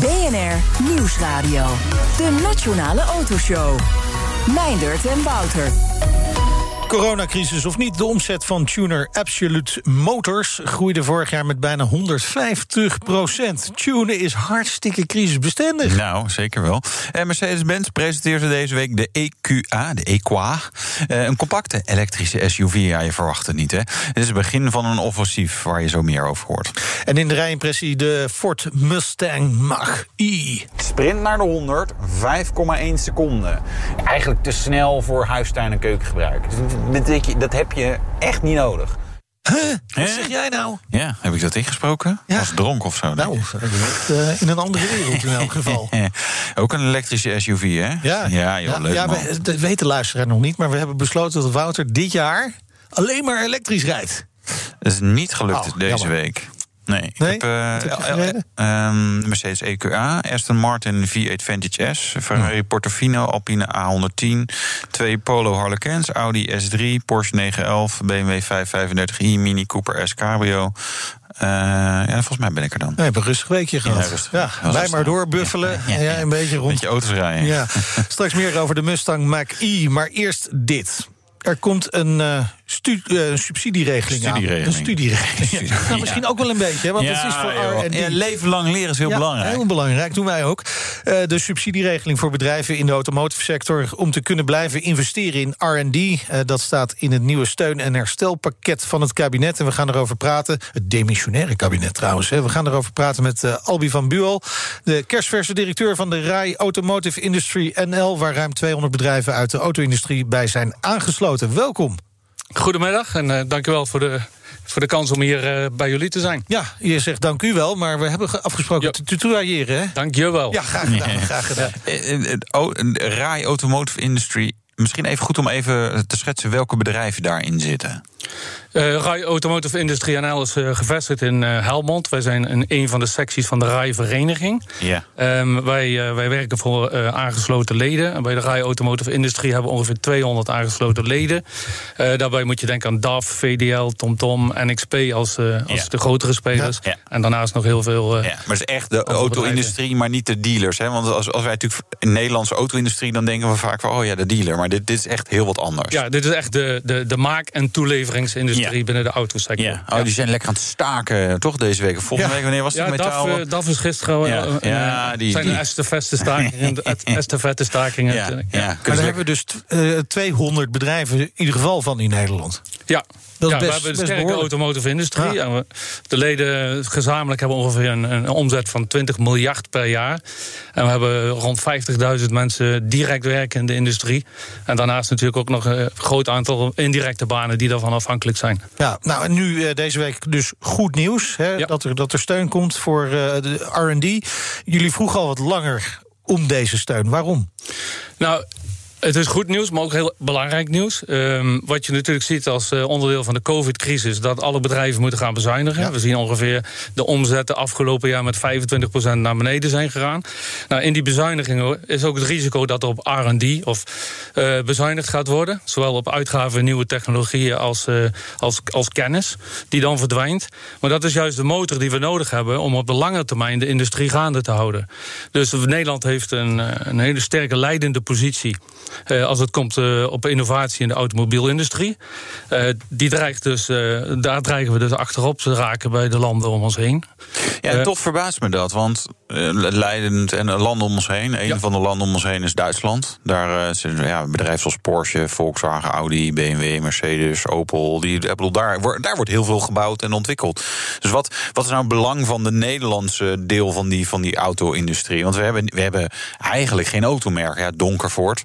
BNR Nieuwsradio. De Nationale Autoshow. Meindert en Wouter. Coronacrisis of niet, de omzet van tuner Absolute Motors groeide vorig jaar met bijna 150 procent. Tunen is hartstikke crisisbestendig. Nou, zeker wel. En Mercedes-Benz presenteerde deze week de EQA, de EQA. Eh, een compacte elektrische SUV. Ja, je verwacht het niet, hè? Het is het begin van een offensief waar je zo meer over hoort. En in de rijimpressie de Ford Mustang Mach-E. Sprint naar de 100, 5,1 seconden. Eigenlijk te snel voor huistuin- en keukengebruik. Dat, dat heb je echt niet nodig. Huh? Wat zeg jij nou? Ja, heb ik dat ingesproken? Ja. Als dronk of zo? Nou, uh, in een andere wereld in elk geval. Ook een elektrische SUV, hè? Ja, ja, joh, ja, leuk ja man. we, dat weten luisteraars nog niet, maar we hebben besloten dat Wouter dit jaar alleen maar elektrisch rijdt. Dat is niet gelukt Oh, deze jammer. week. Nee, ik Nee? heb eh, heb eh, eh, ehm, Mercedes EQA, Aston Martin V8 Vantage S, Ferrari Portofino, Alpine A110, twee Polo Harlequins, Audi S3, Porsche 911, BMW 535i, Mini Cooper S Cabrio. Eh, ja, volgens mij ben ik er dan. We hebben een rustig weekje gehad. rustig. Ja, wij rustig. maar doorbuffelen. Ja, ja, een beetje rond. Beetje auto's rijden. Ja, straks meer over de Mustang Mach-E. Maar eerst dit. Er komt een eh, stu- eh, subsidieregeling, aan. Studieregeling. Een studieregeling. Ja. Nou, misschien ook wel een beetje, want het is voor. R&D. Ja, leven lang leren is heel Ja, belangrijk. Heel belangrijk, doen wij ook. Eh, de subsidieregeling voor bedrijven in de automotive sector... om te kunnen blijven investeren in R&D. Eh, dat staat in het nieuwe steun- en herstelpakket van het kabinet. En we gaan erover praten. Het demissionaire kabinet trouwens. Hè. We gaan erover praten met Albi van Buol... de kerstverse directeur van de RAI Automotive Industry NL... waar ruim 200 bedrijven uit de auto-industrie bij zijn aangesloten. Welkom. Goedemiddag en eh dankjewel voor de, voor de kans om hier eh, bij jullie te zijn. Ja, je zegt dank u wel, maar we hebben ge- afgesproken Ja. te tutoyeren, hè? Dankjewel. Ja, graag gedaan. Graag gedaan. Eh, eh, RAI Automotive Industry. Misschien even goed om even te schetsen welke bedrijven daarin zitten. Eh, RAI Automotive Industrie NL is eh, gevestigd in eh, Helmond. Wij zijn een, een van de secties van de RAI-vereniging. Ja. Ehm, wij, wij werken voor aangesloten leden. En bij de RAI Automotive Industrie hebben we ongeveer 200 aangesloten leden. Daarbij moet je denken aan DAF, VDL, TomTom, NXP als, de grotere spelers. Ja. En daarnaast nog heel veel. Ja, maar het is echt de auto-industrie, maar niet de dealers. Hè? Want als, als wij natuurlijk in de Nederlandse auto-industrie... dan denken we vaak van, oh ja, de dealer. Maar dit, dit is echt heel wat anders. Ja, dit is echt de, de, de maak- en toeleveringsindustrie Ja. binnen de autosector. Ja. Oh, die zijn lekker aan het staken, toch, deze week? Volgende Ja. week, wanneer was het metaal? DAF, eh, DAF is gisteren. Ja. eh, Ja, eh, die- zijn die- de estafette-stakingen. de estafette-stakingen. ja, Ja. Maar ze hebben we dus t- eh, 200 bedrijven in ieder geval van in Nederland. Ja. Dat Ja, best- we hebben een best sterke behoorlijk. automotive industrie. Ja. En we- de leden gezamenlijk hebben ongeveer een, een omzet van 20 miljard per jaar. En we hebben rond 50.000 mensen direct werken in de industrie. En daarnaast natuurlijk ook nog een groot aantal indirecte banen die daarvan afhankelijk zijn. Ja, nou en nu eh, deze week dus goed nieuws. Hè, Ja. dat, er, dat er steun komt voor eh, de RD. Jullie vroegen al wat langer om deze steun. Waarom? Nou, het is goed nieuws, maar ook heel belangrijk nieuws. Ehm, wat je natuurlijk ziet als eh, onderdeel van de COVID-crisis... dat alle bedrijven moeten gaan bezuinigen. Ja. We zien ongeveer de omzetten afgelopen jaar... met 25% naar beneden zijn gegaan. Nou, in die bezuinigingen is ook het risico dat er op R&D... of eh, bezuinigd gaat worden. Zowel op uitgaven in nieuwe technologieën als, eh, als, als kennis... die dan verdwijnt. Maar dat is juist de motor die we nodig hebben... om op de lange termijn de industrie gaande te houden. Dus Nederland heeft een, een hele sterke leidende positie... Eh, als het komt eh, op innovatie in de automobielindustrie. Eh, die dreigt dus, daar dreigen we dus achterop te raken bij de landen om ons heen. Ja, toch verbaast me dat. Want leidend en eh, landen om ons heen. Een Ja. van de landen om ons heen is Duitsland. Daar uh, zitten ja, bedrijven zoals Porsche, Volkswagen, Audi, BMW, Mercedes, Opel. Die, bedoel, daar, wordt- daar wordt heel veel gebouwd en ontwikkeld. Dus wat, wat is nou het belang van de Nederlandse deel van die, van die auto-industrie? Want we hebben, we hebben eigenlijk geen automerk. Ja, Donkervoort.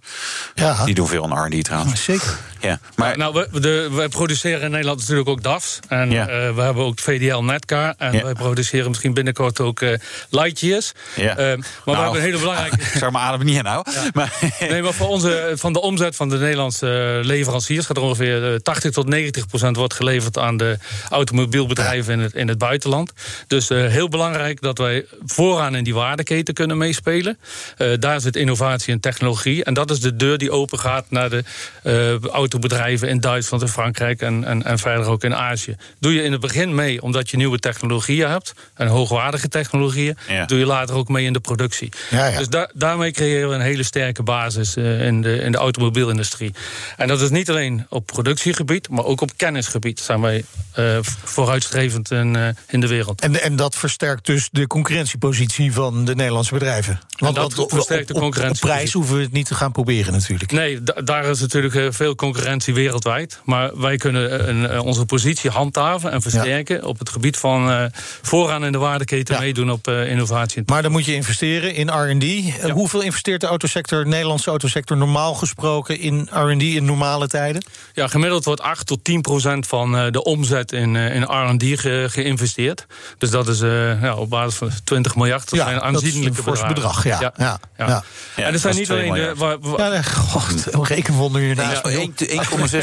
Ja. Die doen veel aan R&D trouwens. Zeker. Ja, maar nou, we, de, wij produceren in Nederland natuurlijk ook DAF's. En Ja. eh, we hebben ook VDL Netcar. En Ja. wij produceren misschien binnenkort ook eh, Lightyear. Is. Ja. Ehm, maar we Nou, hebben een hele belangrijke. Ik zou mijn adem niet inhouden. Maar, Nee, maar voor onze, van de omzet van de Nederlandse eh, leveranciers gaat er ongeveer eh, 80 tot 90 procent wordt geleverd aan de automobielbedrijven in het, in het buitenland. Dus eh, heel belangrijk dat wij vooraan in die waardeketen kunnen meespelen. Eh, daar zit innovatie en technologie. En dat is de deur die open gaat naar de eh, autobedrijven in Duitsland en Frankrijk en, en, en verder ook in Azië. Doe je in het begin mee omdat je nieuwe technologieën hebt en hoogwaardige technologieën. Ja. Doe je later ook mee in de productie. Ja, ja. Dus da- daarmee creëren we een hele sterke basis eh, in, de, in de automobielindustrie. En dat is niet alleen op productiegebied, maar ook op kennisgebied zijn wij eh, vooruitstrevend in, eh, in de wereld. En, en dat versterkt dus de concurrentiepositie van de Nederlandse bedrijven. Want dat versterkt de op- op- Op, prijs hoeven we het niet te gaan proberen natuurlijk. Nee, da- daar is natuurlijk veel concurrentie wereldwijd. Maar wij kunnen een, onze positie handhaven en versterken op het gebied van vooraan in de waardeketen meedoen op eh, innovatie. Maar dan moet je investeren in R&D. Eh, Hoeveel investeert de autosector, de Nederlandse autosector... normaal gesproken in R&D in normale tijden? Ja, gemiddeld wordt 8 tot 10 procent van eh, de omzet in, eh, in R&D ge- geïnvesteerd. Dus dat is eh, ja, op basis van 20 miljard. Dat zijn dat is een bedrag. Ja, ja. ja. Ja. Ja, en er zijn niet 2 alleen de. Waar, waar- Ja, nee, god, een rekenwonder hiernaast. Ja,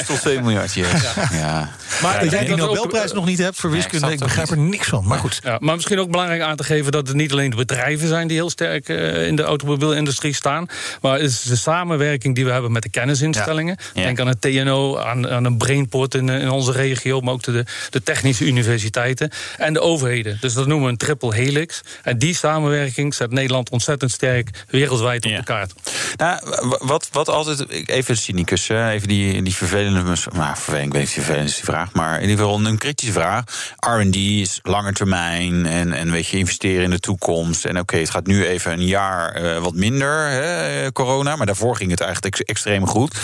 1,6 tot 2 miljard hier. Ja. maar Dat jij ook- Nobelprijs nog niet hebt voor wiskunde, ik begrijp er niks van. Maar goed. Ja, maar misschien ook belangrijk aan te geven dat het niet alleen de bedrijven zijn die heel sterk eh, in de automobielindustrie staan, maar het is de samenwerking die we hebben met de kennisinstellingen. Ja. Denk aan het TNO, aan, aan een Brainport in, in onze regio, maar ook de, de technische universiteiten en de overheden. Dus dat noemen we een triple helix. En die samenwerking zet Nederland ontzettend sterk wereldwijd op Ja. de kaart. Nou, wat, wat altijd. Even cynicus, even die, die vervelende. Nou, vervelend, ik weet niet vervelend is die vraag. Maar in ieder geval een kritische vraag. RD is lange termijn. En, en weet je, investeren in de toekomst. En oké, het gaat nu even een jaar eh, wat minder, hè, corona. Maar daarvoor ging het eigenlijk ex- extreem goed.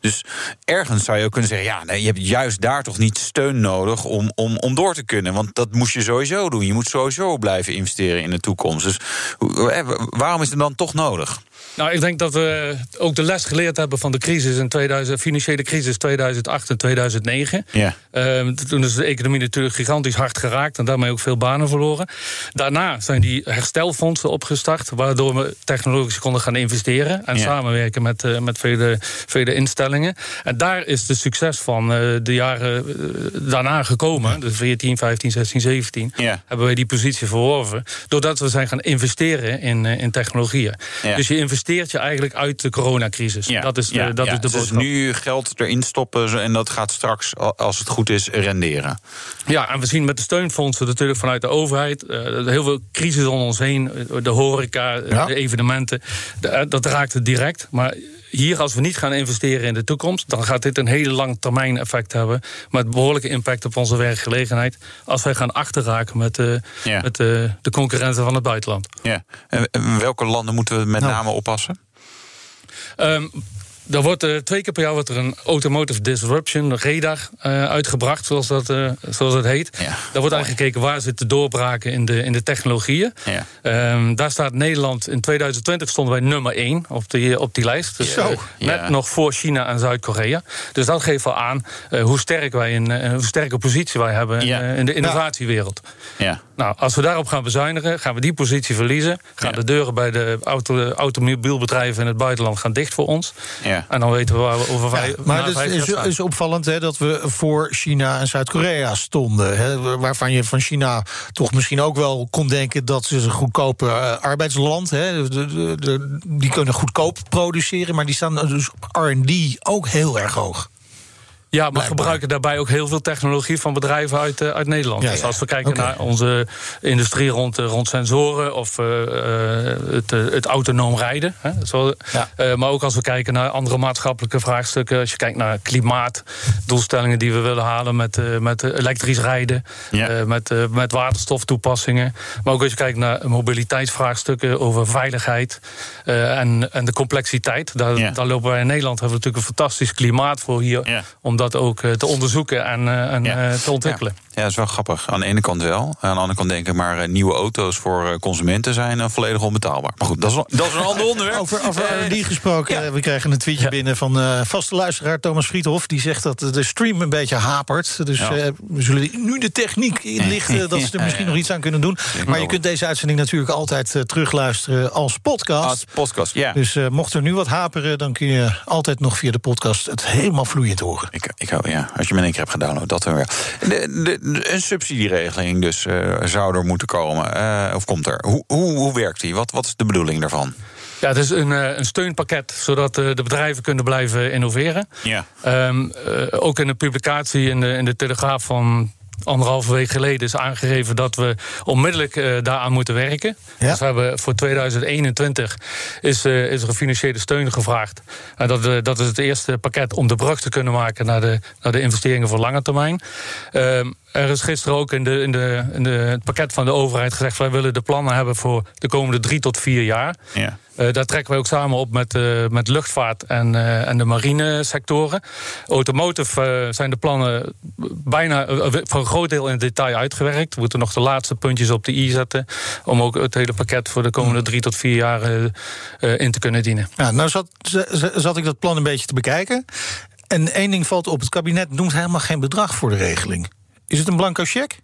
Dus ergens zou je ook kunnen zeggen: ja, nee, je hebt juist daar toch niet steun nodig om, om, om door te kunnen. Want dat moest je sowieso doen. Je moet sowieso blijven investeren in de toekomst. Dus eh, waarom is het dan toch nodig? Nou, ik denk dat we ook de les geleerd hebben van de crisis in 2000, financiële crisis 2008 en 2009. Ja. Ehm, toen is de economie natuurlijk gigantisch hard geraakt en daarmee ook veel banen verloren. Daarna zijn die herstelfondsen opgestart, waardoor we technologisch konden gaan investeren en Ja. samenwerken met, eh, met vele, vele instellingen. En daar is de succes van eh, de jaren eh, daarna gekomen, dus 14, 15, 16, 17. Ja. Hebben wij die positie verworven, doordat we zijn gaan investeren in, in technologieën. Dus je investeert je eigenlijk uit de coronacrisis. Dat is de, ja, dat ja. is de Dus boodschap. nu geld erin stoppen en dat gaat straks, als het goed is, renderen. Ja, en we zien met de steunfondsen natuurlijk vanuit de overheid eh, heel veel crisis om ons heen. eh, De horeca, eh, de evenementen. de- dat raakt het direct. Maar hier, als we niet gaan investeren in de toekomst, dan gaat dit een hele lang termijn effect hebben. Met behoorlijke impact op onze werkgelegenheid. Als wij gaan achterraken met, eh, Ja. met eh, de concurrenten van het buitenland. Ja. En en welke landen moeten we met Nou. name oppassen? Ehm er wordt eh, twee keer per jaar wordt er een Automotive Disruption radar eh, uitgebracht, zoals dat, eh, zoals dat heet. Ja. Daar wordt eigenlijk gekeken waar zitten doorbraken in de, in de technologieën. Ja. Ehm, daar staat Nederland in 2020 stonden wij nummer 1 op die, op die lijst. Dus, Zo. net Ja. nog voor China en Zuid-Korea. Dus dat geeft wel aan hoe sterk wij in, hoe sterke positie wij hebben in, de innovatiewereld. Ja. Nou, als we daarop gaan bezuinigen, gaan we die positie verliezen. Gaan Ja. de deuren bij de auto, automobielbedrijven in het buitenland gaan dicht voor ons. Ja. En dan weten we waar we over Ja, maar het vijf is, is, opvallend hè, dat we voor China en Zuid-Korea stonden. Hè, waarvan je van China toch misschien ook wel kon denken dat ze een goedkope eh, arbeidsland. Hè, de, de, de- die kunnen goedkoop produceren, maar die staan dus RD ook heel erg hoog. Ja, maar Blijkbaar. gebruiken daarbij ook heel veel technologie van bedrijven uit, eh, uit Nederland. Ja, dus als we kijken naar onze industrie rond, eh, rond sensoren of eh, het, het autonoom rijden. Hè, zo, maar ook als we kijken naar andere maatschappelijke vraagstukken. Als je kijkt naar klimaatdoelstellingen die we willen halen met, met elektrisch rijden, met, met waterstoftoepassingen. Maar ook als je kijkt naar mobiliteitsvraagstukken over veiligheid en, en de complexiteit. Daar, daar lopen wij in Nederland hebben we natuurlijk een fantastisch klimaat voor hier om dat ook te onderzoeken en, en te ontwikkelen. Ja. dat is wel grappig. Aan de ene kant wel. Aan de andere kant denk ik maar nieuwe auto's voor consumenten zijn volledig onbetaalbaar. Maar goed, dat is, dat is een ander onderwerp. Over, over R&D gesproken, we krijgen een tweetje binnen van vaste luisteraar Thomas Friedhof. Die zegt dat de stream een beetje hapert. Dus we zullen nu de techniek inlichten dat ze er misschien nog iets aan kunnen doen. Maar je kunt deze uitzending natuurlijk altijd terugluisteren als podcast. Als podcast, ja. Dus mocht er nu wat haperen, dan kun je altijd nog via de podcast het helemaal vloeiend horen. Ik, ik hou, ja, als je me één keer hebt gedownload, dat dan weer. De, de, een subsidieregeling dus uh, zou er moeten komen, uh, of komt er. Hoe, hoe, hoe werkt die? Wat, wat is de bedoeling daarvan? Ja, het is een, een steunpakket, zodat de bedrijven kunnen blijven innoveren. Ja. Um, uh, ook in een publicatie in de, in de Telegraaf van anderhalve week geleden is aangegeven dat we onmiddellijk uh, daaraan moeten werken. Ja. Dus we hebben voor 2021 is, uh, is er een financiële steun gevraagd. En dat, dat is het eerste pakket om de brug te kunnen maken naar de, naar de investeringen voor lange termijn. Ehm, er is gisteren ook in, de, in, de, in de, het pakket van de overheid gezegd... wij willen de plannen hebben voor de komende drie tot vier jaar. Ja. Uh, daar trekken wij ook samen op met, uh, met luchtvaart en, uh, en de marine sectoren. Automotive zijn de plannen bijna voor een groot deel in detail uitgewerkt. We moeten nog de laatste puntjes op de i zetten... om ook het hele pakket voor de komende drie tot vier jaar in te kunnen dienen. Ja, nou zat, zat ik dat plan een beetje te bekijken. En één ding valt op, het kabinet noemt helemaal geen bedrag voor de regeling. Is het een blanco cheque?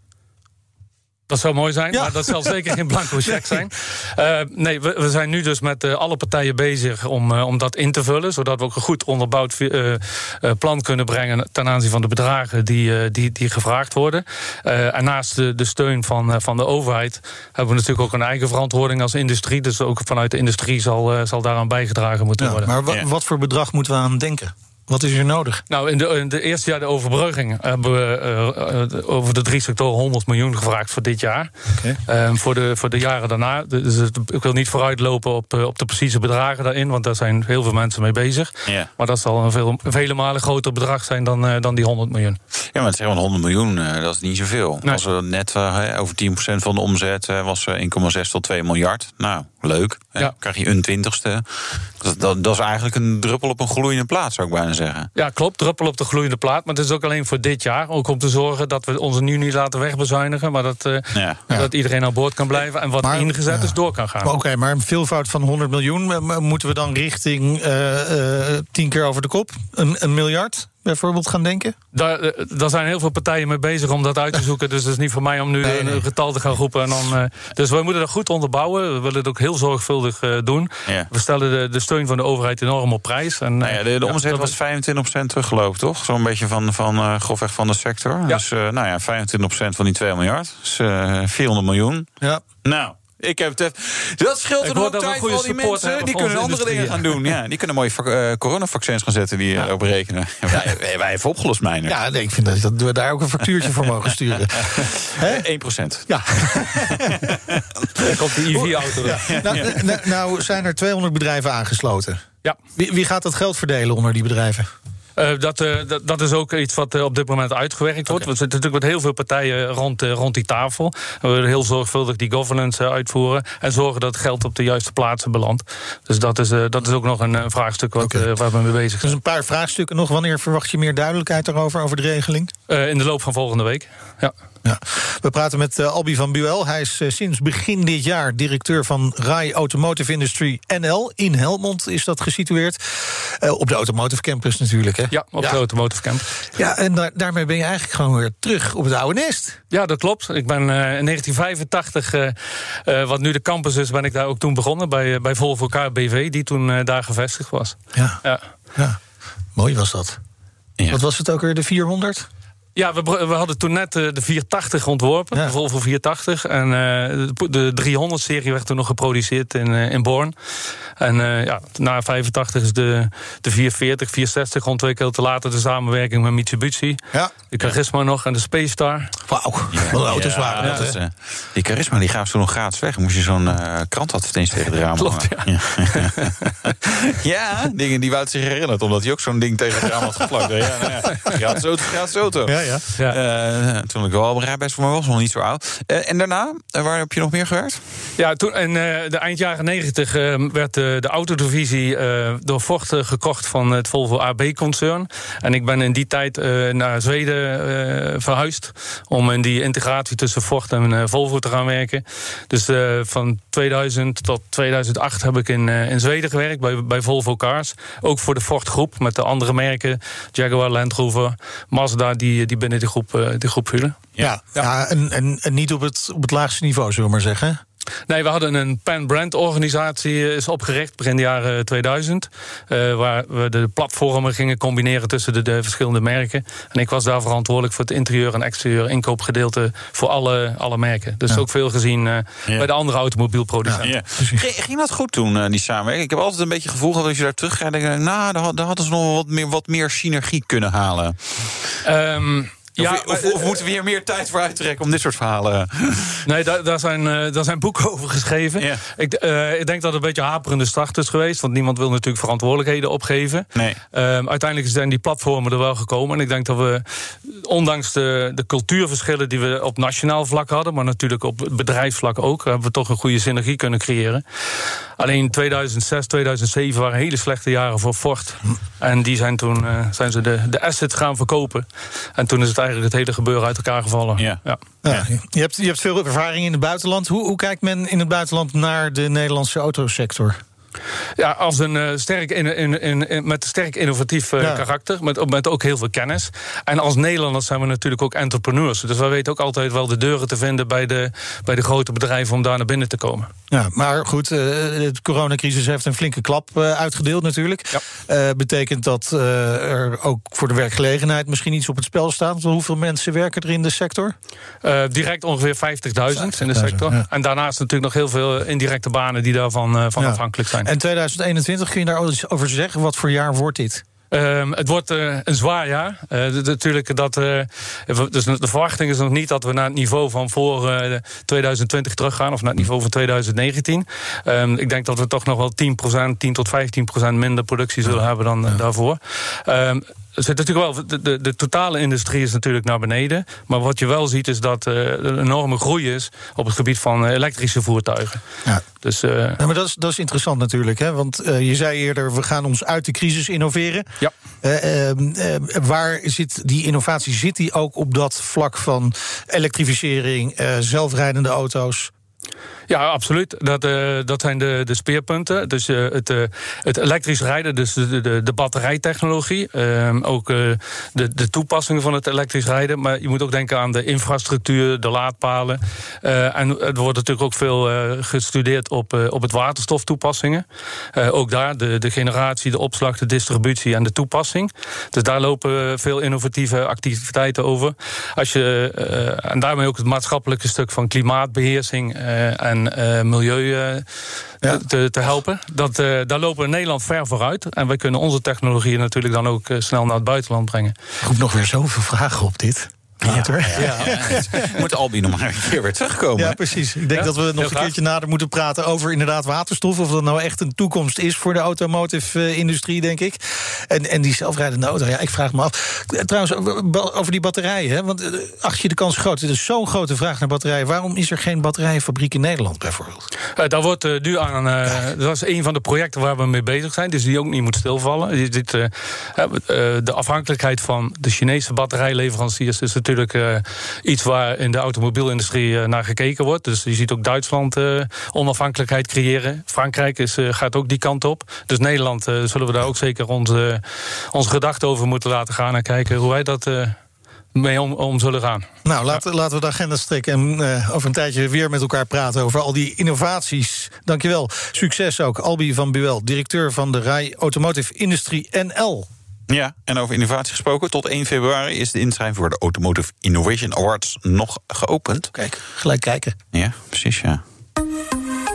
Dat zou mooi zijn, ja. maar dat zal zeker geen blanco cheque zijn. Uh, nee, we, we, zijn nu dus met uh, alle partijen bezig om, uh, om dat in te vullen... zodat we ook een goed onderbouwd plan kunnen brengen... ten aanzien van de bedragen die, die, die gevraagd worden. en naast de, de steun van, van de overheid... hebben we natuurlijk ook een eigen verantwoording als industrie. Dus ook vanuit de industrie zal, zal daaraan bijgedragen moeten ja, worden. Maar wa wat voor bedrag moeten we aan denken? Wat is er nodig? Nou, in de, in de eerste jaar de overbrugging hebben we uh, over de drie sectoren 100 miljoen gevraagd voor dit jaar. Okay. Uh, voor, de, voor de jaren daarna. Dus ik wil niet vooruitlopen op, op de precieze bedragen daarin, want daar zijn heel veel mensen mee bezig. Maar dat zal een veel, vele malen groter bedrag zijn dan, uh, dan die 100 miljoen. Ja, maar het is 100 miljoen, dat is niet zoveel. Nee. Als we net over 10% van de omzet was 1,6 tot 2 miljard. Nou, leuk. Ja. Dan krijg je een twintigste. Dat, dat, dat, is eigenlijk een druppel op een gloeiende plaat, zou ik bijna zeggen. Ja, klopt. Druppel op de gloeiende plaat. Maar het is ook alleen voor dit jaar. Ook om te zorgen dat we ons nu niet laten wegbezuinigen. Maar dat, uh, ja. dat iedereen aan boord kan blijven. En wat maar, ingezet is, door kan gaan. Oké, okay, maar een veelvoud van 100 miljoen. Moeten we dan richting uh, uh, tien keer over de kop? Een, een miljard? Bijvoorbeeld gaan denken? Daar, daar zijn heel veel partijen mee bezig om dat uit te zoeken. dus het is niet voor mij om nu nee, nee. een getal te gaan roepen. En dan, uh, dus wij moeten dat goed onderbouwen. We willen het ook heel zorgvuldig uh, doen. Ja. We stellen de, de, steun van de overheid enorm op prijs. En, nou ja, de, de omzet ja, was 25% teruggelopen, toch? Zo'n beetje van, van uh, grofweg van de sector. Ja. Dus nou ja, 25% van die 2 miljard. Dus 400 miljoen. Ja. Nou, ik heb het Dat scheelt een hoop tijd voor al die mensen. Die kunnen andere dingen gaan doen. Ja, die kunnen mooie uh, coronavaccins gaan zetten die ja. op rekenen. Wij, wij, wij even opgelost, mijner. Ja, nee, ik vind dat, dat we daar ook een factuurtje voor mogen sturen. Hè? 1 procent. Ja. Komt de EV-auto. Ja. Nou, nou, nou zijn er 200 bedrijven aangesloten. Ja. Wie, wie gaat dat geld verdelen onder die bedrijven? Uh, dat, uh, dat, dat, is ook iets wat uh, op dit moment uitgewerkt wordt. Okay. We zitten natuurlijk met heel veel partijen rond, rond die tafel. We willen heel zorgvuldig die governance uitvoeren. En zorgen dat geld op de juiste plaatsen belandt. Dus dat is, dat is ook nog een, een vraagstuk wat, okay. waar we mee bezig zijn. Dus een paar vraagstukken nog. Wanneer verwacht je meer duidelijkheid daarover, over de regeling? in de loop van volgende week, ja. Ja. We praten met uh, Albi van Buel. Hij is uh, sinds begin dit jaar directeur van RAI Automotive Industry NL. In Helmond is dat gesitueerd. Uh, op de Automotive Campus natuurlijk. Hè? Ja, op ja. de Automotive Campus. Ja, en daar, daarmee ben je eigenlijk gewoon weer terug op het oude nest. Ja, dat klopt. Ik ben in 1985, wat nu de campus is, ben ik daar ook toen begonnen. Bij, bij Volvo KBV, die toen daar gevestigd was. Ja. ja. ja. Mooi was dat. Ja. Wat was het ook weer, de 400? Ja, we, we, hadden toen net de 480 ontworpen, Ja. de Volvo 480. En uh, de 300-serie werd toen nog geproduceerd in, uh, in Born. En uh, ja, na 85 is de, de 440, 460 ontwikkeld. Te later de samenwerking met Mitsubishi. Ja. De Charisma nog en de Space Star. Wauw, wat ja, auto's waren dat, dat is, Die Charisma die gaven toen nog gratis weg. Moest je zo'n krantadvertentie tegen de raam Klopt, ja. ja, dingen die Wout zich herinnert. Omdat hij ook zo'n ding tegen het raam had geplakt. Ja, nou ja. Gratis auto, gratis auto. Ja. Uh, toen ik wel op rijbewijs voor me was, nog niet zo oud. Uh, en daarna, uh, waar heb je nog meer gewerkt? Ja, toen in de eind jaren 90 werd de, de autodivisie uh, door Ford gekocht van het Volvo AB-concern. En ik ben in die tijd naar Zweden verhuisd om in die integratie tussen Ford en Volvo te gaan werken. Dus van 2000 tot 2008 heb ik in, in Zweden gewerkt bij, bij Volvo Cars. Ook voor de Ford groep met de andere merken, Jaguar, Land Rover, Mazda, die, die binnen die groep, die groep vielen. Ja, ja. ja en, en, en, niet op het, op het laagste niveau, zullen we maar zeggen. Nee, we hadden een pan-brand organisatie is opgericht begin de jaren 2000. Uh, eh, waar we de platformen gingen combineren tussen de, de, verschillende merken. En ik was daar verantwoordelijk voor het interieur en exterieur inkoopgedeelte voor alle, alle merken. Dus ook veel gezien uh, bij de andere automobielproducenten. Ja. Ging dat goed toen, uh, die samenwerking? Ik heb altijd een beetje het gevoel dat als je daar terug gaat, denk ik, nou, daar hadden ze nog wat meer, wat meer synergie kunnen halen. Um, ja, of, moeten we hier meer tijd voor uittrekken om dit soort verhalen? Nee, daar, daar zijn, uh, daar zijn boeken over geschreven. Ik, uh, ik denk dat het een beetje haperende start is geweest. Want niemand wil natuurlijk verantwoordelijkheden opgeven. Nee. Uh, uiteindelijk zijn die platformen er wel gekomen. En ik denk dat we, ondanks de, de cultuurverschillen die we op nationaal vlak hadden, maar natuurlijk op bedrijfsvlak ook, hebben we toch een goede synergie kunnen creëren. Alleen 2006, 2007 waren hele slechte jaren voor Ford. En die zijn toen uh, zijn ze de, de assets gaan verkopen. En toen is het eigenlijk het hele gebeuren uit elkaar gevallen. Ja. ja. ja. Je, hebt, je hebt veel ervaring in het buitenland. Hoe, hoe kijkt men in het buitenland naar de Nederlandse autosector? Ja, als een uh, sterk in, in, in, met sterk innovatief uh, karakter, met, met ook heel veel kennis. En als Nederlanders zijn we natuurlijk ook entrepreneurs. Dus we weten ook altijd wel de deuren te vinden bij de, bij de grote bedrijven om daar naar binnen te komen. Ja, maar goed, uh, de coronacrisis heeft een flinke klap uitgedeeld natuurlijk. Ja. betekent dat er ook voor de werkgelegenheid misschien iets op het spel staat? Hoeveel mensen werken er in de sector? direct ongeveer 50.000 in de sector. En daarnaast natuurlijk nog heel veel indirecte banen die daarvan van afhankelijk zijn. En 2021, kun je daar over zeggen? Wat voor jaar wordt dit? Um, het wordt uh, een zwaar jaar. Uh, natuurlijk dat, uh, dus de verwachting is nog niet dat we naar het niveau van voor 2020 teruggaan, of naar het niveau van 2019. Um, ehm, ik denk dat we toch nog wel 10%, 10 tot 15% minder productie zullen hebben dan daarvoor. Um, er zit natuurlijk wel, de, de, de, totale industrie is natuurlijk naar beneden. Maar wat je wel ziet is dat er een enorme groei is op het gebied van elektrische voertuigen. Ja. Dus, uh, ja, maar dat is, dat is interessant natuurlijk. Hè? Want uh, je zei eerder, we gaan ons uit de crisis innoveren. Ja. Ehm, waar zit die innovatie? Zit die ook op dat vlak van elektrificering, zelfrijdende auto's? Ja, absoluut. Dat, uh, dat zijn de, de speerpunten. Dus uh, het, uh, het elektrisch rijden, dus de, de, de batterijtechnologie. Ehm, ook de, de toepassingen van het elektrisch rijden. Maar je moet ook denken aan de infrastructuur, de laadpalen. en er wordt natuurlijk ook veel gestudeerd op, op het waterstoftoepassingen. ook daar de, de generatie, de opslag, de distributie en de toepassing. Dus daar lopen veel innovatieve activiteiten over. Als je, en daarmee ook het maatschappelijke stuk van klimaatbeheersing en en uh, milieu uh, te, te, helpen. Dat, daar lopen we in Nederland ver vooruit. En wij kunnen onze technologieën natuurlijk dan ook snel naar het buitenland brengen. Ik heb nog weer zoveel vragen op dit. Ja, ja, Moet Albi nog maar een keer weer terugkomen. Ja, precies. Ik denk dat we nog een keertje nader moeten praten over inderdaad waterstof. Of dat nou echt een toekomst is voor de automotive-industrie, denk ik. En, en die zelfrijdende auto, ja, ik vraag me af. Trouwens, over die batterijen, hè, want eh, acht je de kans groot? Er is zo'n grote vraag naar batterijen. Waarom is er geen batterijenfabriek in Nederland, bijvoorbeeld? Uh, daar wordt uh, nu aan. Uh, dat is een van de projecten waar we mee bezig zijn. Dus die ook niet moet stilvallen. Ziet, de afhankelijkheid van de Chinese batterijleveranciers is natuurlijk uh, iets waar in de automobielindustrie uh, naar gekeken wordt. Dus je ziet ook Duitsland uh, onafhankelijkheid creëren. Frankrijk is, gaat ook die kant op. Dus Nederland zullen we daar ook zeker onze, onze gedachten over moeten laten gaan en kijken hoe wij dat mee om, om, zullen gaan. Nou, laten, laten we de agenda strikken en uh, over een tijdje weer met elkaar praten over al die innovaties. Dankjewel. Succes ook. Albi van Buel, directeur van de RAI Automotive Industrie NL. Ja, en over innovatie gesproken. Tot 1 februari is de inschrijving voor de Automotive Innovation Awards nog geopend. Kijk, gelijk kijken. Ja, precies, ja.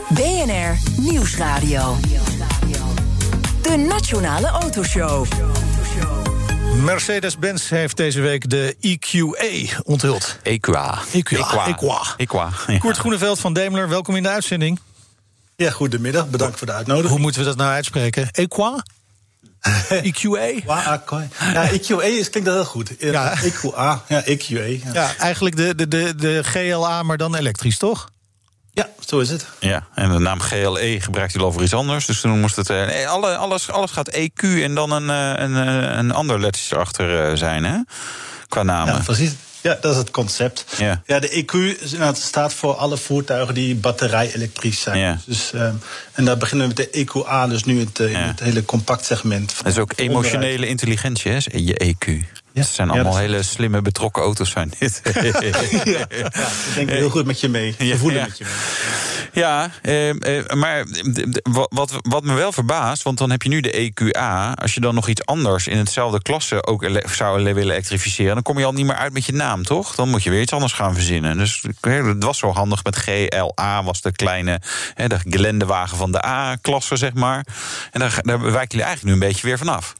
BNR Nieuwsradio. De Nationale Autoshow. Mercedes-Benz heeft deze week de EQA onthuld. Equa. Equa. Equa. Equa. Ja. Koert Groeneveld van Daimler, welkom in de uitzending. Ja, goedemiddag. Bedankt voor de uitnodiging. Hoe moeten we dat nou uitspreken? Equa? EQA? Ja, EQA is, klinkt dat heel goed. Ja. EQA, ja, EQA. Ja. ja, eigenlijk de, de, de, de GLA, maar dan elektrisch, toch? Ja, zo is het. Ja, en de naam GLE gebruikt hij over iets anders. Dus toen moest het. Nee, alle, alles, alles gaat EQ en dan een, een, een ander lettertje erachter zijn, hè? Qua namen. Ja, precies. Ja, dat is het concept. Ja, ja de EQ staat voor alle voertuigen die batterij-elektrisch zijn. Ja. Dus, um, en daar beginnen we met de EQA, dus nu het, in het hele compact segment. Dat is ook emotionele intelligentie, hè? Je EQ. Ja. Het zijn allemaal hele slimme, betrokken auto's zijn dit. ja, ik denk heel goed met je mee. Ze voelen met je mee. Ja, eh, eh, maar wat, wat me wel verbaast, want dan heb je nu de EQA. Als je dan nog iets anders in hetzelfde klasse ook zou willen elektrificeren, dan kom je al niet meer uit met je naam, toch? Dan moet je weer iets anders gaan verzinnen. Dus het was zo handig met GLA, was de kleine, hè, de gelendewagen van de A-klasse, zeg maar. En daar, daar wijken jullie eigenlijk nu een beetje weer vanaf.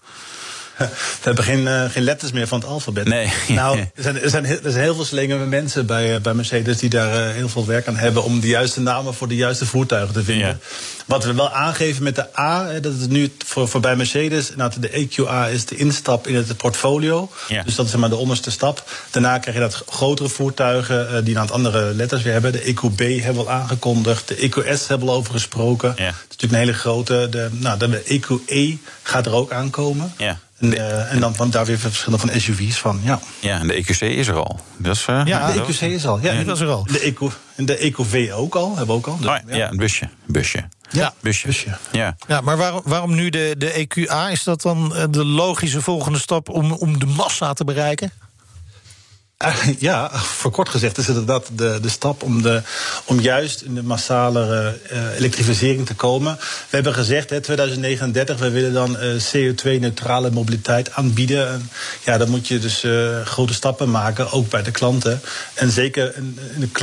We hebben geen, uh, geen letters meer van het alfabet. Nee. Nou, er zijn, er zijn, er zijn heel veel slimme mensen bij, uh, bij Mercedes die daar uh, heel veel werk aan hebben om de juiste namen voor de juiste voertuigen te vinden. Ja. Wat we wel aangeven met de A, hè, dat is nu voor, voor bij Mercedes, nou, de EQA is de instap in het portfolio. Ja. Dus dat is maar de onderste stap. Daarna krijg je dat grotere voertuigen die een aantal andere letters weer hebben. De EQB hebben we al aangekondigd. De EQS hebben we al over gesproken. Ja. Dat is natuurlijk een hele grote. De, nou, de EQE gaat er ook aankomen. Ja. En, uh, en dan van daar weer verschillen van SUV's van, ja. Ja, en de EQC is er al. Dat is, uh, ja, de EQC is al. Ja, die was er al. De, Eco, en de EcoV ook al, hebben we ook al. Dus, oh, ja, ja, een busje. busje. Ja, busje. busje. Ja. ja, maar waarom, waarom nu de, de EQA? Is dat dan eh, de logische volgende stap om, om de massa te bereiken? Ja, voor kort gezegd is het inderdaad de, de stap om, de, om juist in de massale uh, elektrificering te komen. We hebben gezegd, hè, 2039, we willen dan uh, CO2-neutrale mobiliteit aanbieden. En, ja, dan moet je dus grote stappen maken, ook bij de klanten. En zeker in,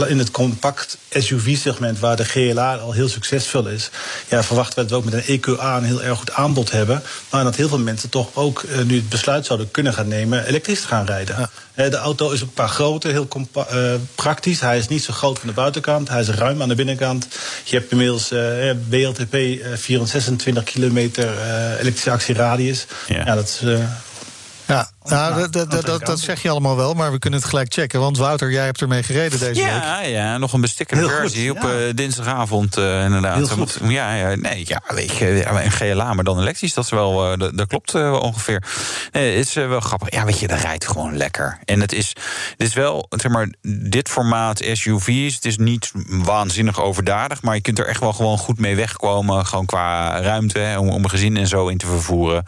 in het compact SUV-segment, waar de GLA al heel succesvol is, ja, verwachten we dat we ook met een EQA een heel erg goed aanbod hebben. Maar dat heel veel mensen toch ook nu het besluit zouden kunnen gaan nemen elektrisch te gaan rijden. Ja. De auto is een paar grote, heel uh, praktisch. Hij is niet zo groot van de buitenkant. Hij is ruim aan de binnenkant. Je hebt inmiddels uh, BLTP uh, 426 kilometer elektrische actieradius. Ja. ja, dat is ja, nou, dat, dat, dat, dat, zeg je allemaal wel, maar we kunnen het gelijk checken. Want Wouter, jij hebt ermee gereden deze ja, week. Ja, nog een bestikkerde versie op uh, dinsdagavond uh, inderdaad. Ja, ja, nee, ja, weet je, een GLA, maar dan elektrisch, dat, is wel, uh, dat, klopt ongeveer. Nee, het is wel grappig. Ja, weet je, dat rijdt gewoon lekker. En het is, het is wel, zeg maar, dit formaat SUV's, het is niet waanzinnig overdadig, maar je kunt er echt wel gewoon goed mee wegkomen. Gewoon qua ruimte, hè, om, om een gezin en zo in te vervoeren.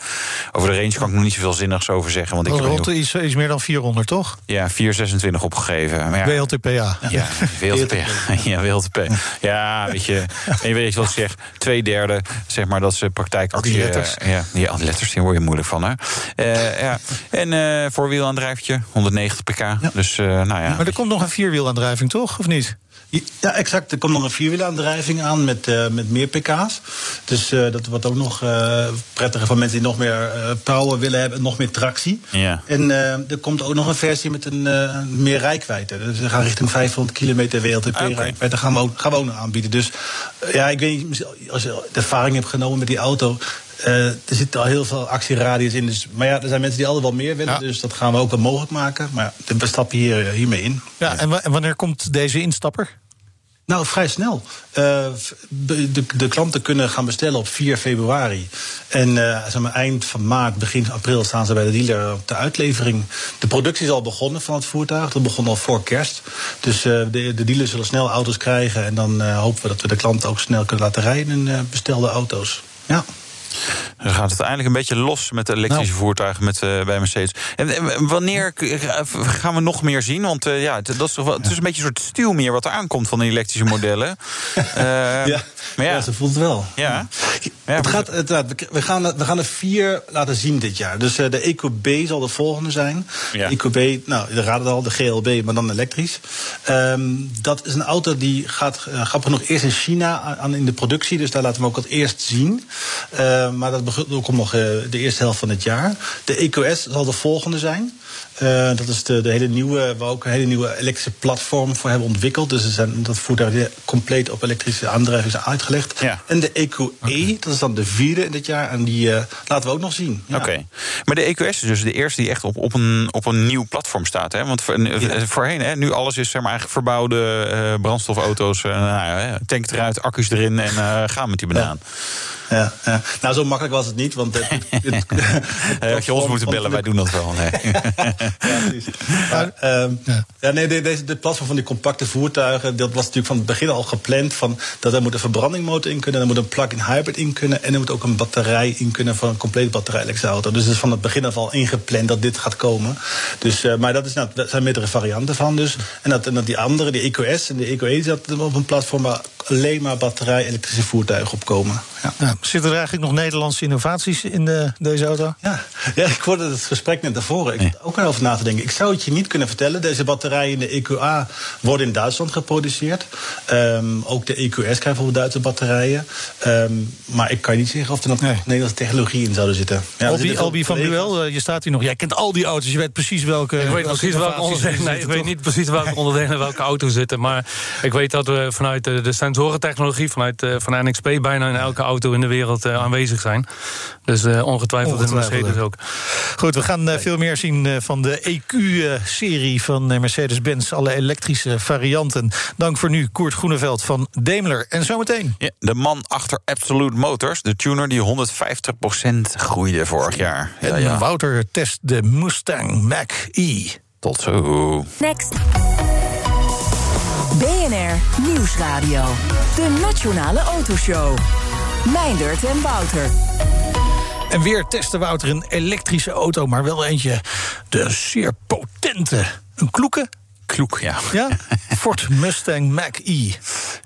Over de range kan ik nog niet zoveel zinnigs over zeggen. Want ik Rotte is, is meer dan 400, toch? Ja, 426 opgegeven. Maar ja, WLTPA. Ja, WLTP. ja, WLTP. Ja, weet je. En je weet wat ik zeg. Twee derde, zeg maar, dat ze praktijkactie... Die letters. Uh, ja, die letters, die word je moeilijk van, hè. Uh, ja. En uh, voorwielaandrijfje, 190 pk. Ja. Dus, nou ja. Maar er komt nog een vierwielaandrijving, toch? Of niet? Ja, exact. Er komt nog een vierwielaandrijving aan met, uh, met meer pk's. Dus uh, dat wordt ook nog uh, prettiger voor mensen die nog meer power willen hebben, nog meer tractie. Ja. En er komt ook nog een versie met een meer rijkwijde. Dus we gaan richting 500 kilometer WLTP-rijkwijde. Okay. ook, gaan we ook nog aanbieden. Dus ja, ik weet niet, als je de ervaring hebt genomen met die auto. Uh, er zit al heel veel actieradius in. Dus, maar ja, er zijn mensen die altijd wel meer willen. Ja. Dus dat gaan we ook wel mogelijk maken. Maar ja, we stappen hier, hiermee in. Ja, en wanneer komt deze instapper? Nou, vrij snel. Uh, de, de, klanten kunnen gaan bestellen op 4 februari. En uh, zeg maar, eind van maart, begin april staan ze bij de dealer op de uitlevering. De productie is al begonnen van het voertuig. Dat begon al voor kerst. Dus uh, de, de dealers zullen snel auto's krijgen. En dan hopen we dat we de klanten ook snel kunnen laten rijden in bestelde auto's. Ja. Dan gaat het uiteindelijk een beetje los met de elektrische nou. voertuigen met, uh, bij Mercedes. En, wanneer gaan we nog meer zien? Want uh, ja, dat is toch wel, het is een beetje een soort stuw meer wat er aankomt van de elektrische modellen. uh, ja. Maar ja. ja, ze voelt het wel. Ja. ja het gaat, het, we, gaan, we gaan er vier laten zien dit jaar. Dus de EcoB zal de volgende zijn. Ja. EcoB, nou, je raadt het al, de GLB, maar dan elektrisch. Um, dat is een auto die gaat, grappig genoeg, eerst in China aan in de productie. Dus daar laten we ook het eerst zien. Uh, maar dat komt nog uh, de eerste helft van het jaar. De EQS zal de volgende zijn. Uh, dat is de, de hele nieuwe, waar ook een hele nieuwe elektrische platform voor hebben ontwikkeld. Dus zijn, dat voertuig compleet op elektrische aandrijving is uitgelegd. Ja. En de EQE, okay. dat is dan de vierde in dit jaar. En die uh, laten we ook nog zien. Ja. Oké. Okay. Maar de EQS is dus de eerste die echt op, op, een, op een nieuw platform staat. Hè? Want voor, ja. voorheen, hè, nu alles is zeg maar, eigenlijk verbouwde uh, brandstofauto's. nou, tank eruit, accu's erin en gaan met die banaan. Ja, ja, Nou, zo makkelijk was het niet. Want het, het, het, had je ons moeten bellen, wij doen dat wel. Nee. ja, maar, um, ja. ja. nee, deze, de platform van die compacte voertuigen, dat was natuurlijk van het begin al gepland. Van, dat er moet een verbrandingmotor in kunnen, er moet een plug-in hybrid in kunnen. En er moet ook een batterij in kunnen voor een complete batterij elektrische auto. Dus het is van het begin af al ingepland dat dit gaat komen. Dus, uh, maar dat, is, nou, dat zijn meerdere varianten van. Dus. En, dat, en dat die andere, de EQS en de EQE, zat op een platform waar alleen maar batterij elektrische voertuigen op komen. Ja. Ja, zitten er eigenlijk nog Nederlandse innovaties in de, deze auto? Ja. ja, ik hoorde het gesprek net daarvoor. Ik nee. ook over na te denken. Ik zou het je niet kunnen vertellen. Deze batterijen in de EQA worden in Duitsland geproduceerd. Um, ook de EQS krijgen bijvoorbeeld Duitse batterijen. Um, maar ik kan niet zeggen of er nog nee. Nederlandse technologie in zouden zitten. Ja, Albi, Albi van Buel, je staat hier nog. Jij kent al die auto's. Je weet precies welke. Ik weet, precies welke onderdelen, nee, ik weet niet precies welke onderdelen welke auto zitten. Maar ik weet dat we vanuit de, sensorentechnologie, vanuit uh, van NXP, bijna in elke auto in de wereld uh, aanwezig zijn. Dus uh, ongetwijfeld, ongetwijfeld in Mercedes ook. Goed, we gaan uh, veel meer zien van de EQ-serie van Mercedes-Benz. Alle elektrische varianten. Dank voor nu, Koert Groeneveld van Daimler. En zometeen. Ja, de man achter Absolute Motors, de tuner die 150% groeide vorig jaar. En ja. Wouter test de Mustang Mach-E. Tot zo. Next. BNR Nieuwsradio. De Nationale Autoshow. Meindert en Wouter. En weer testen Wouter een elektrische auto, maar wel eentje de zeer potente. Een kloeke kloek, ja. Ja? Ford Mustang Mach-E.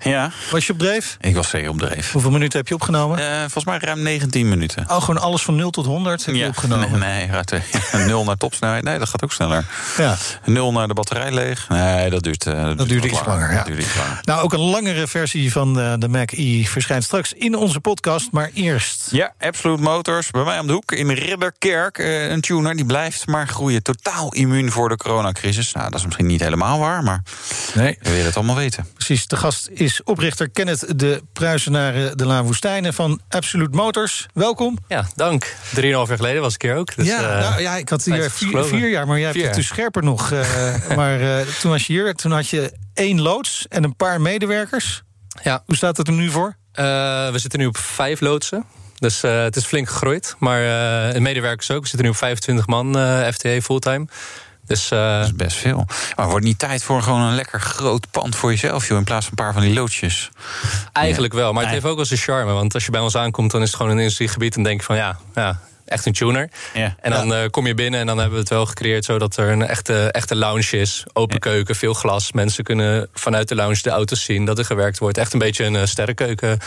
Ja. Was je op dreef? Ik was zeker op dreef. Hoeveel minuten heb je opgenomen? Uh, volgens mij ruim 19 minuten. Oh, gewoon alles van 0 tot 100 heb ja. je opgenomen? Nee, nee 0 naar topsnelheid. Nee, dat gaat ook sneller. Ja. 0 naar de batterij leeg. Nee, dat duurt, uh, dat, dat duurt iets langer. langer ja. duurt iets langer. Nou, ook een langere versie van uh, de Mach-E verschijnt straks in onze podcast. Maar eerst... Ja, Absolute Motors, bij mij om de hoek in Ridderkerk. een tuner, die blijft maar groeien. Totaal immuun voor de coronacrisis. Nou, dat is misschien niet helemaal waar, maar... Nee. We willen het allemaal weten. Precies, de gast is oprichter Kenneth de Pruisenaren de La Woestijnen van Absolute Motors. Welkom. Ja, dank. Drieënhalf jaar geleden was ik hier ook. Dus, ja, uh, nou, ja, ik had hier vier, vier, jaar, maar jij hebt het dus scherper nog. Uh, maar uh, toen was je hier, toen had je één loods en een paar medewerkers. Ja. Hoe staat het er nu voor? we zitten nu op vijf loodsen. Dus uh, het is flink gegroeid. Maar uh, medewerkers ook. We zitten nu op 25 man uh, FTE fulltime. Dus, uh... Dat is best veel. Maar wordt niet tijd voor gewoon een lekker groot pand voor jezelf, joh, in plaats van een paar van die loodjes? Eigenlijk wel, maar het heeft ook wel zijn charme. Want als je bij ons aankomt, dan is het gewoon een industriegebied en denk je van ja, ja echt een tuner. Ja. En dan uh, kom je binnen en dan hebben we het wel gecreëerd zodat er een echte, echte lounge is. Open ja. keuken, veel glas. Mensen kunnen vanuit de lounge de auto's zien dat er gewerkt wordt. Echt een beetje een uh, sterrenkeuken.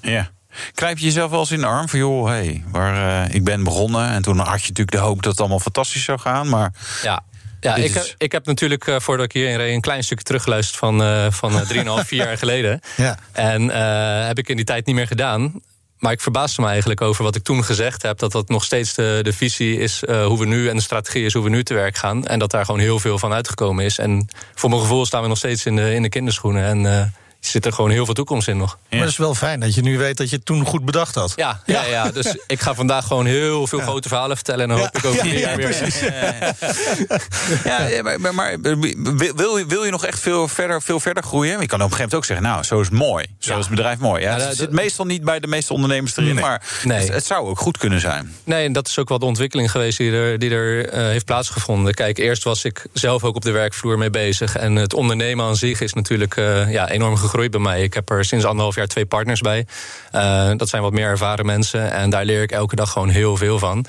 Ja. Krijp je jezelf wel eens in de arm van, joh, hey, waar uh, ik ben begonnen. En toen had je natuurlijk de hoop dat het allemaal fantastisch zou gaan. Maar ja. Ja, ik, is... ik heb natuurlijk, uh, voordat ik hierheen reed... een klein stukje teruggeluisterd van, uh, van 3,5, 4 jaar geleden. Ja. En heb ik in die tijd niet meer gedaan. Maar ik verbaasde me eigenlijk over wat ik toen gezegd heb. Dat dat nog steeds de, de visie is hoe we nu... en de strategie is hoe we nu te werk gaan. En dat daar gewoon heel veel van uitgekomen is. En voor mijn gevoel staan we nog steeds in de, in de kinderschoenen. En zit er gewoon heel veel toekomst in nog. Maar het is wel fijn dat je nu weet dat je het toen goed bedacht had. Ja, ja. ja, ja. dus ik ga vandaag gewoon heel veel grote verhalen vertellen. En dan hoop ik ook vier jaar weer. Ja, maar, maar wil, wil je nog echt veel verder, veel verder groeien? Je kan op een gegeven moment ook zeggen, nou, zo is het mooi. Zo is het bedrijf mooi. Ja, het zit meestal niet bij de meeste ondernemers erin, maar nee. het, het, zou ook goed kunnen zijn. Nee, en dat is ook wel de ontwikkeling geweest die er, die er uh, heeft plaatsgevonden. Kijk, eerst was ik zelf ook op de werkvloer mee bezig. En het ondernemen aan zich is natuurlijk uh, ja, enorm gegroeid bij mij. Ik heb er sinds anderhalf jaar twee partners bij. Uh, dat zijn wat meer ervaren mensen. En daar leer ik elke dag gewoon heel veel van.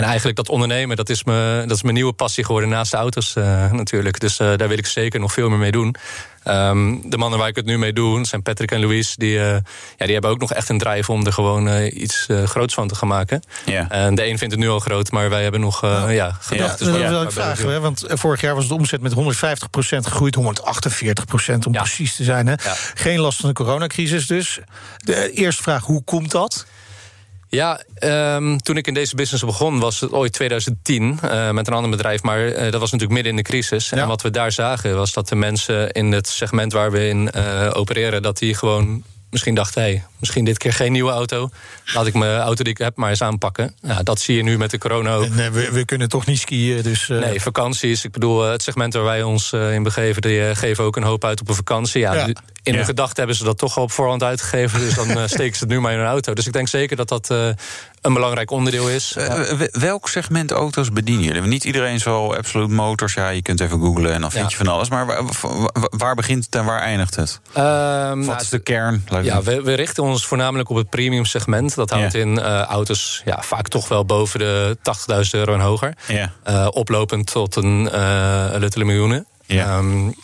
En eigenlijk dat ondernemen, dat is, me, dat is mijn nieuwe passie geworden naast de auto's uh, natuurlijk. Dus uh, daar wil ik zeker nog veel meer mee doen. Um, de mannen waar ik het nu mee doe, zijn Patrick en Louise. Die, uh, ja, die hebben ook nog echt een drijf om er gewoon uh, iets uh, groots van te gaan maken. Ja. En de een vindt het nu al groot, maar wij hebben nog ja. ja, gedacht. Ja, dat wil ik vragen, hè, want vorig jaar was de omzet met 150% gegroeid, 148% om ja. precies te zijn. Hè. Ja. Geen last van de coronacrisis dus. De eerste vraag, hoe komt dat? Ja, ehm, toen ik in deze business begon was het ooit 2010 uh, met een ander bedrijf. Maar uh, dat was natuurlijk midden in de crisis. En wat we daar zagen was dat de mensen in het segment waar we in uh, opereren... dat die gewoon misschien dachten, hey, misschien dit keer geen nieuwe auto. Laat ik mijn auto die ik heb maar eens aanpakken. Ja, dat zie je nu met de corona ook. En, we, we, kunnen toch niet skiën, dus... Nee, vakanties. Ik bedoel, het segment waar wij ons in begeven... die geven ook een hoop uit op een vakantie. Ja, ja. In hun gedachten hebben ze dat toch al op voorhand uitgegeven. Dus dan steken ze het nu maar in hun auto. Dus ik denk zeker dat dat een belangrijk onderdeel is. Uh, welk segment auto's bedienen jullie? Niet iedereen zal Absolute Motors. Ja, je kunt even googlen en dan vind ja. je van alles. Maar waar, waar, begint het en waar eindigt het? Um, Wat is de kern? Ja, we, we, richten ons voornamelijk op het premium segment. Dat houdt in uh, auto's ja, vaak toch wel boven de 80.000 euro en hoger. Ja. Uh, oplopend tot een luttele miljoenen. Ja. Um,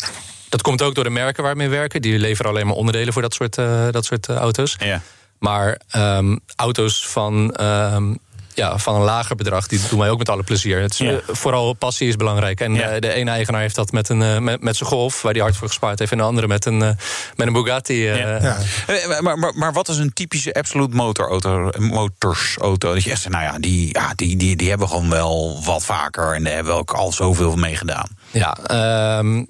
dat komt ook door de merken waarmee we werken. Die leveren alleen maar onderdelen voor dat soort, dat soort auto's. Ja. Maar um, auto's van, um, ja, van een lager bedrag, die doen wij ook met alle plezier. Het is, ja. Vooral passie is belangrijk. En ja. de ene eigenaar heeft dat met, een, uh, met, met zijn Golf, waar hij hard voor gespaard heeft. En de andere met een, uh, met een Bugatti. Uh, ja. Maar, maar, maar wat is een typische Absolute motorauto, motorsauto? Dat je echt zegt, nou ja, die, ja die, die, die hebben gewoon wel wat vaker. En daar hebben we ook al zoveel mee gedaan. Ja, um,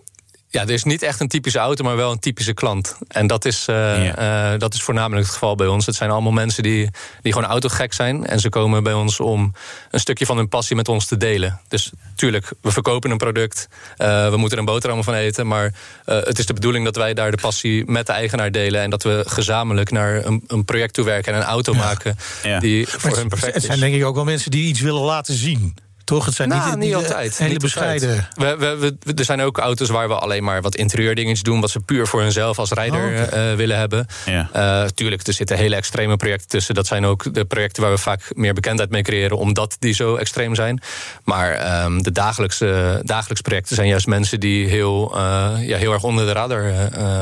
ja, er is niet echt een typische auto, maar wel een typische klant. En dat is, uh, ja. uh, dat is voornamelijk het geval bij ons. Het zijn allemaal mensen die, die gewoon autogek zijn. En ze komen bij ons om een stukje van hun passie met ons te delen. Dus tuurlijk, we verkopen een product. Uh, we moeten er een boterham van eten. Maar het is de bedoeling dat wij daar de passie met de eigenaar delen. En dat we gezamenlijk naar een, een project toe werken en een auto ja. maken die voor hun perfect is. Het zijn denk ik ook wel mensen die iets willen laten zien. Toch? Het zijn nou, niet, niet, altijd. Hele niet bescheiden. We, we, we, er zijn ook auto's waar we alleen maar wat interieurdingetjes doen... wat ze puur voor hunzelf als rijder oh, okay. uh, willen hebben. Ja. Uh, tuurlijk, er zitten hele extreme projecten tussen. Dat zijn ook de projecten waar we vaak meer bekendheid mee creëren... omdat die zo extreem zijn. Maar um, de dagelijkse, dagelijkse projecten zijn juist mensen... die heel, uh, ja, heel erg onder de radar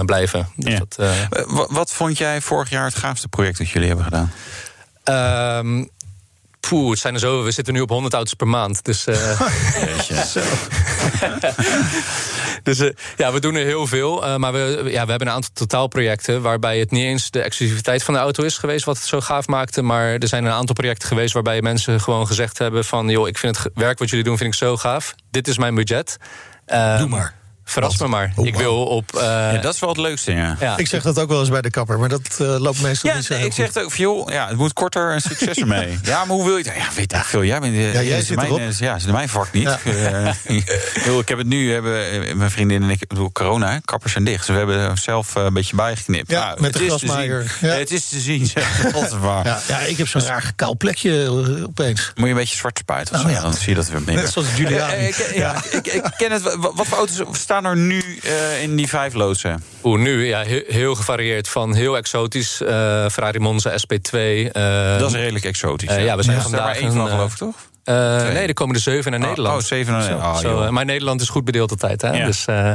blijven. Dus ja. dat, wat vond jij vorig jaar het gaafste project dat jullie hebben gedaan? Um, Poeh, het zijn er zo. We zitten nu op 100 auto's per maand. Dus, uh, dus uh, ja, we doen er heel veel. Uh, maar we, ja, we hebben een aantal totaalprojecten waarbij het niet eens de exclusiviteit van de auto is geweest wat het zo gaaf maakte. Maar er zijn een aantal projecten geweest waarbij mensen gewoon gezegd hebben van joh, ik vind het werk wat jullie doen vind ik zo gaaf. Dit is mijn budget. Doe maar. Verras me maar. Oh, ik wil op. Uh... Ja, dat is wel het leukste, ja. ja. Ik zeg dat ook wel eens bij de kapper, maar dat uh, loopt meestal ja, niet zo nee, Ik zeg het ook, joh, ja, het moet korter en succes ermee. ja, maar hoe wil je het? Ja, weet ik veel. Jij bent, ja, jij zit mijn, erop. Ja, is mijn vak niet. Ja. Uh, ik heb het nu, hebben mijn vriendin en ik, ik bedoel, corona, kappers zijn dicht. Dus we hebben zelf een beetje bijgeknipt. Ja, nou, met de grasmaaier. Ja. Het is te zien, zeg. ja, ja, ik heb zo'n raar gekaal plekje opeens. Moet je een beetje zwart spuiten, oh, ja. dan zie je dat weer minder. Net zoals Julian. ja, ik, ik ken het. Wat voor auto's staan er nu uh, in die vijf loodsen? Oeh, nu ja, heel, heel, gevarieerd. Van heel exotisch, uh, Ferrari Monza SP2. Uh, dat is redelijk exotisch. Ja, we zijn ja, vandaag maar één van, geloof ik, toch? Uh, nee, er komen er zeven naar oh, Nederland. Oh, zeven naar Nederland. Oh, zo, maar Nederland is goed bedeeld altijd. Hè? Ja. Dus, uh, uh,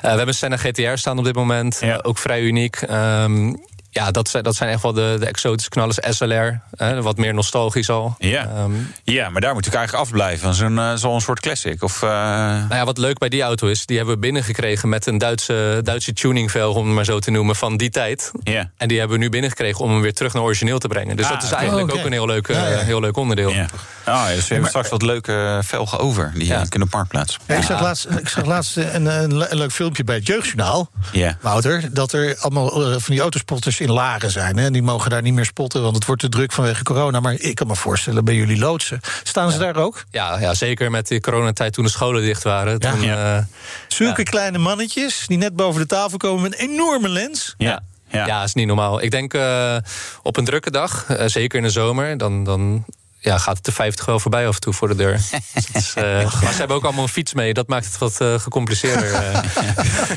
we hebben Senna GTR staan op dit moment. Ja. ook vrij uniek. Um, ja, dat zijn, dat zijn echt wel de, de exotische knallers. SLR, hè, wat meer nostalgisch al. Ja, um, ja maar daar moet ik eigenlijk afblijven. Zo'n zo'n soort classic. Of, uh... Nou ja, wat leuk bij die auto is... die hebben we binnengekregen met een Duitse, Duitse tuningvelg... om het maar zo te noemen, van die tijd. Ja. En die hebben we nu binnengekregen om hem weer terug naar origineel te brengen. Dus ah, dat is eigenlijk oh, okay. ook een heel leuk, ja, ja. heel leuk onderdeel. Ja. Oh, ja, dus we hebben straks wat leuke velgen over. Die ja. kunnen parkplaats. Ja, ik, zag laatst, ik zag laatst een, een, een leuk filmpje bij het Jeugdjournaal. Ja. Wouter, dat er allemaal uh, van die autospotters in lagen zijn. Hè? Die mogen daar niet meer spotten, want het wordt te druk vanwege corona. Maar ik kan me voorstellen, bij jullie loodsen. Staan ze ja. daar ook? Ja, ja, zeker met de coronatijd toen de scholen dicht waren. Ja. Toen, ja. Uh, Zulke kleine mannetjes die net boven de tafel komen met een enorme lens. Ja. Ja, ja is niet normaal. Ik denk uh, op een drukke dag, uh, zeker in de zomer, dan, dan ja, gaat het de 50 wel voorbij af en toe voor de deur. dus, uh, maar ze hebben ook allemaal een fiets mee. Dat maakt het wat uh, gecompliceerder. Uh.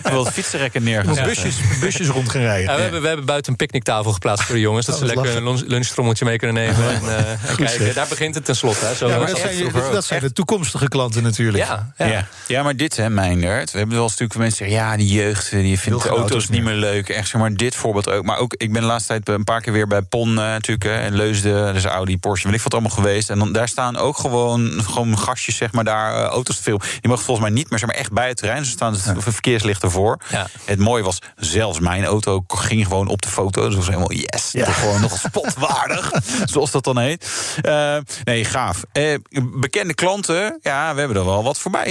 wel fietsenrekken neergezet. Busjes, busjes rond gaan rijden. Ja, we, hebben, we hebben buiten een picknicktafel geplaatst voor de jongens. Dat oh, ze lekker lachen. een lunchtrommeltje mee kunnen nemen. Oh. En, en kijken. Daar begint het tenslotte. Hè. Zo ja, maar dat zijn, je, dat zijn de toekomstige klanten natuurlijk. Ja, ja. ja. ja maar dit, hè, mijn nerd. We hebben wel een stuk van mensen zeggen... ja, die jeugd die vindt Heel auto's niet meer leuk. Echt, zeg maar dit voorbeeld ook. Maar ook, ik ben de laatste tijd een paar keer weer bij PON natuurlijk. en Leusden, dus Audi, Porsche. Weet ik wat allemaal geweest. En dan, daar staan ook gewoon, gewoon gastjes, zeg maar, daar uh, auto's te filmen. Je mag volgens mij niet meer, zeg maar, echt bij het terrein. Ze staan het verkeerslicht ervoor. Ja. Het mooie was, zelfs mijn auto ging gewoon op de foto. Dus was helemaal, yes, ja. gewoon nog spotwaardig. zoals dat dan heet. Uh, nee, gaaf. Uh, bekende klanten, ja, we hebben er wel wat voorbij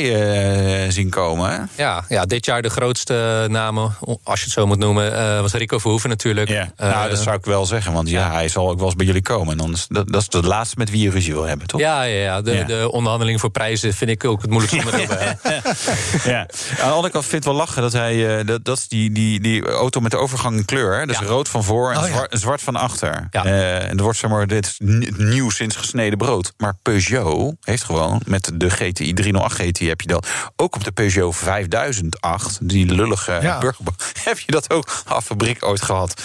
zien komen. Hè? Ja, ja, dit jaar de grootste namen, als je het zo moet noemen, was Rico Verhoeven natuurlijk. Ja. nou, dat zou ik wel zeggen, want ja, hij zal ook wel eens bij jullie komen. En dan is, dat, dat is de laatste met wie je ruzie wil hebben, toch? Ja, ja, ja. De, Ja. de onderhandeling voor prijzen vind ik ook het moeilijkste onderdeel. Ja. Aan de andere kant vind ik wel lachen dat hij. eh, dat, dat is die, die, die auto met de overgang in kleur. Hè? Dus rood van voor en Oh, zwart, zwart van achter. Ja. Eh, en er wordt zeg maar, dit nieuw sinds gesneden brood. Maar Peugeot heeft gewoon met de GTI 308 GTI heb je dat. Ook op de Peugeot 5008, die lullige Ja. burger, heb je dat ook af fabriek ooit gehad.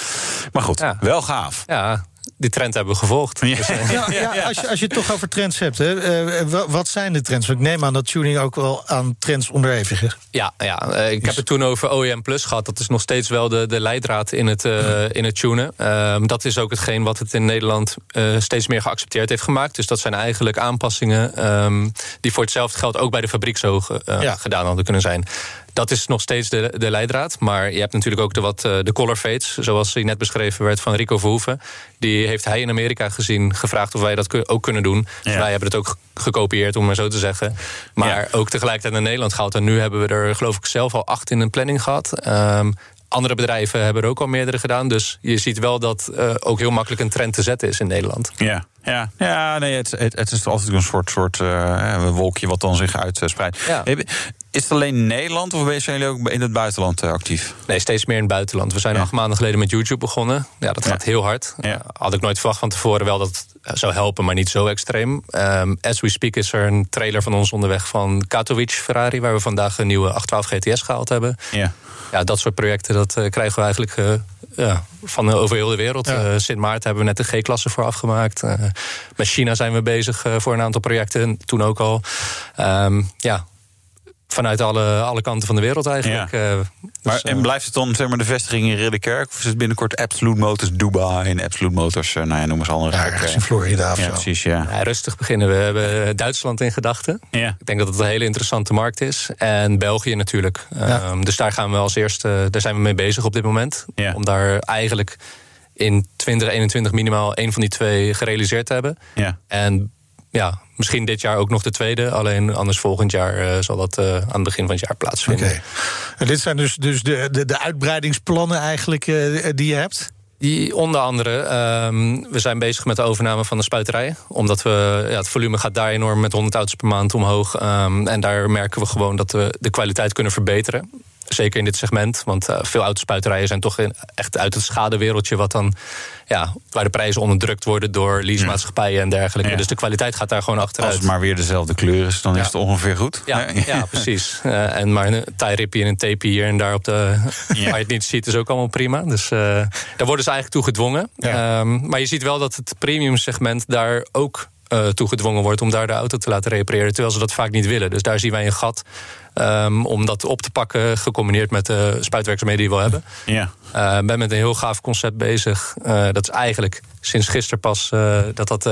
Maar goed, Ja. wel gaaf. ja, die trend hebben we gevolgd. Ja. Dus, eh, Ja, ja, als, je, als je het toch over trends hebt, hè, eh, wa- wat zijn de trends? Want ik neem aan dat tuning ook wel aan trends onderhevig is. Ja, ja eh, ik heb het toen over OEM Plus gehad. Dat is nog steeds wel de, de leidraad in het, eh, in het tunen. Ehm, dat is ook hetgeen wat het in Nederland eh, steeds meer geaccepteerd heeft gemaakt. Dus dat zijn eigenlijk aanpassingen ehm, die voor hetzelfde geld ook bij de fabriek zo eh, gedaan hadden kunnen zijn. Dat is nog steeds de, de leidraad. Maar je hebt natuurlijk ook de, wat, eh, de color fades, zoals die net beschreven werd van Rico Verhoeven. Die heeft hij in Amerika gezien, gevraagd of wij dat ook kunnen doen. Dus wij hebben het ook ge- gekopieerd, om maar zo te zeggen. Maar Ja. ook tegelijkertijd naar Nederland gehaald. En nu hebben we er, geloof ik, zelf al acht in een planning gehad. Ehm, andere bedrijven hebben er ook al meerdere gedaan. Dus je ziet wel dat eh, ook heel makkelijk een trend te zetten is in Nederland. Ja, ja. ja nee, het, het, het is altijd een soort, soort eh, wolkje wat dan zich uitspreidt. Ja. Is het alleen Nederland of zijn jullie ook in het buitenland eh, actief? Nee, steeds meer in het buitenland. We zijn Ja. acht maanden geleden met YouTube begonnen. Ja, dat Ja. gaat heel hard. Ja. Eh, had ik nooit verwacht van tevoren wel dat het zou helpen, maar niet zo extreem. Ehm, as we speak is er een trailer van ons onderweg van Katowice Ferrari... waar we vandaag een nieuwe 812 GTS gehaald hebben. Ja. Ja, dat soort projecten dat, eh, krijgen we eigenlijk ja, van over heel de wereld. Ja. Sint Maarten hebben we net de G-klasse voor afgemaakt. Eh, met China zijn we bezig voor een aantal projecten, toen ook al. Ehm, ja, vanuit alle, alle kanten van de wereld eigenlijk. Ja. Eh, Maar, dus, eh, en blijft het dan zeg maar, de vestiging in Ridderkerk? Of is het binnenkort Absolute Motors Dubai en Absolute Motors, eh, nou ja, noem eens andere Ja, in Florida of Ja, zo. precies, ja. ja, rustig beginnen. We hebben Duitsland in gedachten. ja. Ik denk dat het een hele interessante markt is. En België natuurlijk. Ehm, dus daar gaan we als eerste, daar zijn we mee bezig op dit moment. Ja. Om daar eigenlijk in 2021 minimaal één van die twee gerealiseerd te hebben. Ja. En ja, misschien dit jaar ook nog de tweede. Alleen anders volgend jaar eh, zal dat eh, aan het begin van het jaar plaatsvinden. Oké. En dit zijn dus, dus de, de, de uitbreidingsplannen eigenlijk eh, die je hebt? Die onder andere, ehm, we zijn bezig met de overname van de spuiterij. Omdat we, ja, het volume gaat daar enorm met 100 auto's per maand omhoog. Ehm, en daar merken we gewoon dat we de kwaliteit kunnen verbeteren. Zeker in dit segment, want eh, veel autospuiterijen zijn toch in, echt uit het schadewereldje... Wat dan, ja, waar de prijzen onderdrukt worden door leasemaatschappijen en dergelijke. Ja. Dus de kwaliteit gaat daar gewoon Als achteruit. het maar weer dezelfde kleur is, dan is het ongeveer goed. Ja, ja precies. Eh, en maar een tie-rippie en een tape hier en daar op de. Waar je het niet ziet, is ook allemaal prima. Dus eh, daar worden ze eigenlijk toe gedwongen. Ehm, maar je ziet wel dat het premium segment daar ook eh toe gedwongen wordt om daar de auto te laten repareren. Terwijl ze dat vaak niet willen. Dus daar zien wij een gat ehm, om dat op te pakken, gecombineerd met de spuitwerkzaamheden die we al hebben. Ja. Eh, Ik ben met een heel gaaf concept bezig. Eh, dat is eigenlijk sinds gisteren pas dat dat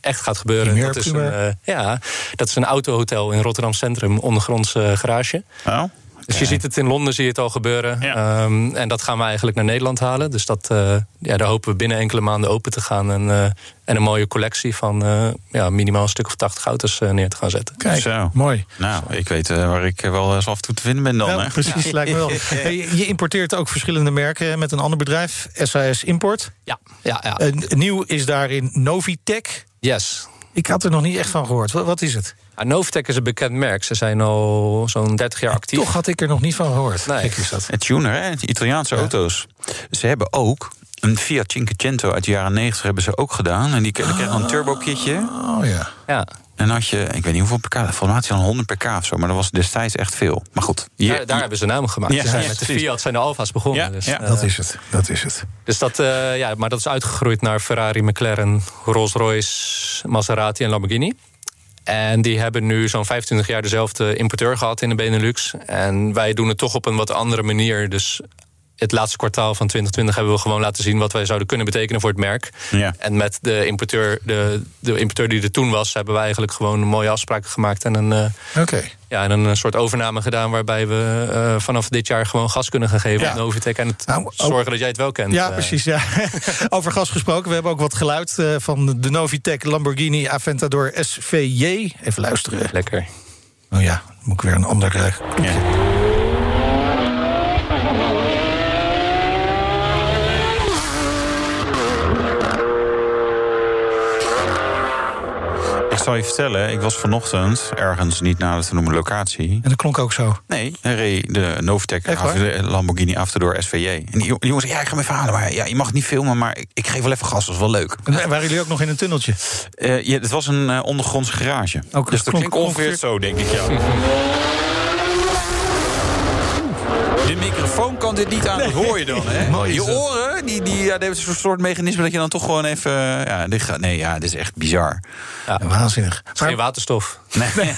echt gaat gebeuren. Dat, is een, ja, dat is een autohotel in Rotterdam Centrum, ondergronds garage. Oh, Dus je ziet het in Londen, zie je het al gebeuren. Ja. Ehm, en dat gaan we eigenlijk naar Nederland halen. Dus dat, eh, ja, daar hopen we binnen enkele maanden open te gaan. En, eh, en een mooie collectie van eh, ja, minimaal een stuk of 80 auto's eh, neer te gaan zetten. Kijk, Zo. mooi. Nou, ik weet eh, waar ik wel eens af en toe te vinden ben dan. Precies, lijkt me wel. Hey, je importeert ook verschillende merken met een ander bedrijf, SAS Import. Ja, ja, ja. En nieuw is daarin Novitec. yes. Ik had er nog niet echt van gehoord. Wat, wat is het? Ah, Novitec is een bekend merk. Ze zijn al zo'n 30 jaar actief. Toch had ik er nog niet van gehoord. Nee. Is dat. Het tuner, hè? de Italiaanse auto's. Ze hebben ook een Fiat Cinquecento uit de jaren 90 hebben ze ook gedaan. En die kreeg kreeg dan een turbo-kitje. Oh ja. Ja. En had je, ik weet niet hoeveel pk, volgens mij had hij dan 100 pk of zo. Maar dat was destijds echt veel. Maar goed. hier- daar, hebben ze naam gemaakt. Ja, Ze zijn ja, met de. Fiat zijn de Alfa's begonnen. Ja, dus, ja. eh, Dat is het. Dat is het. Dus dat, eh, ja, maar dat is uitgegroeid naar Ferrari, McLaren, Rolls-Royce, Maserati en Lamborghini. En die hebben nu zo'n 25 jaar dezelfde importeur gehad in de Benelux. En wij doen het toch op een wat andere manier. Dus het laatste kwartaal van 2020 hebben we gewoon laten zien wat wij zouden kunnen betekenen voor het merk. Ja. En met de importeur, de, de importeur die er toen was, hebben we eigenlijk gewoon mooie afspraken gemaakt en een, eh, ja, en een soort overname gedaan waarbij we eh, vanaf dit jaar gewoon gas kunnen gaan geven Ja. aan Novitec en het Nou, zorgen dat jij het wel kent. Ja, eh. precies. Ja. Over gas gesproken. We hebben ook wat geluid eh, van de Novitec Lamborghini Aventador SVJ. Even luisteren. Lekker. Oh ja, dan moet ik weer een ander... eh, Ja. Zal je vertellen, ik was vanochtend ergens niet nader te noemen locatie. En dat klonk ook zo. Nee, hij reed de Novitec Lamborghini Aventador SVJ. En die, jongen zei, ja, ik ga me even halen, maar ja, je mag niet filmen, maar ik, ik geef wel even gas, dat is wel leuk. En waren jullie ook nog in een tunneltje? Ja, het was een eh, ondergrondse garage. Ook, dus dat klonk klinkt ongeveer ongeveer- zo, denk ik, ja. De microfoon kan dit niet aan, dat hoor je dan, hè? Je dat. Die, die, ja, die hebben zo'n soort mechanisme... dat je dan toch gewoon even... Ja, dit gaat, nee, ja, dit is echt bizar. Ja, waanzinnig. Het is geen waterstof. Nee,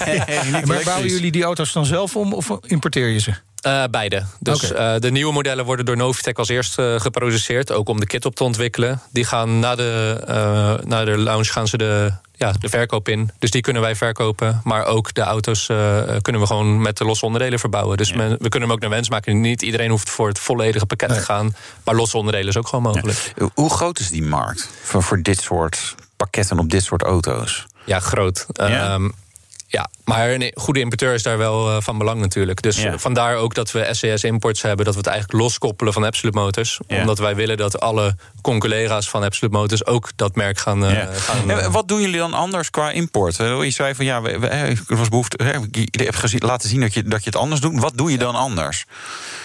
Maar niet bouwen jullie die auto's dan zelf om of importeer je ze? Eh, beide. Dus eh, de nieuwe modellen worden door Novitec als eerst eh, geproduceerd. Ook om de kit op te ontwikkelen. Die gaan na de, eh, na de launch gaan ze de, ja, de verkoop in. Dus die kunnen wij verkopen. Maar ook de auto's eh, kunnen we gewoon met de losse onderdelen verbouwen. Dus men- we kunnen hem ook naar wens maken. Niet iedereen hoeft voor het volledige pakket te gaan. Maar losse onderdelen is ook gewoon mogelijk. Hoe- Hoe groot is die markt voor, voor dit soort pakketten op dit soort auto's? Ja, groot. Ja. Ehm, ja, maar een goede importeur is daar wel eh, van belang natuurlijk. Dus Ja. vandaar ook dat we SCS Imports hebben... dat we het eigenlijk loskoppelen van Absolute Motors. Ja. Omdat wij willen dat alle conculega's van Absolute Motors... ook dat merk gaan... eh, Ja. gaan eh, wat doen jullie dan anders qua import? Je zei van ja, we, we, er was behoefte. Je hebt gezien, laten zien dat je, dat je het anders doet. Wat doe je dan anders?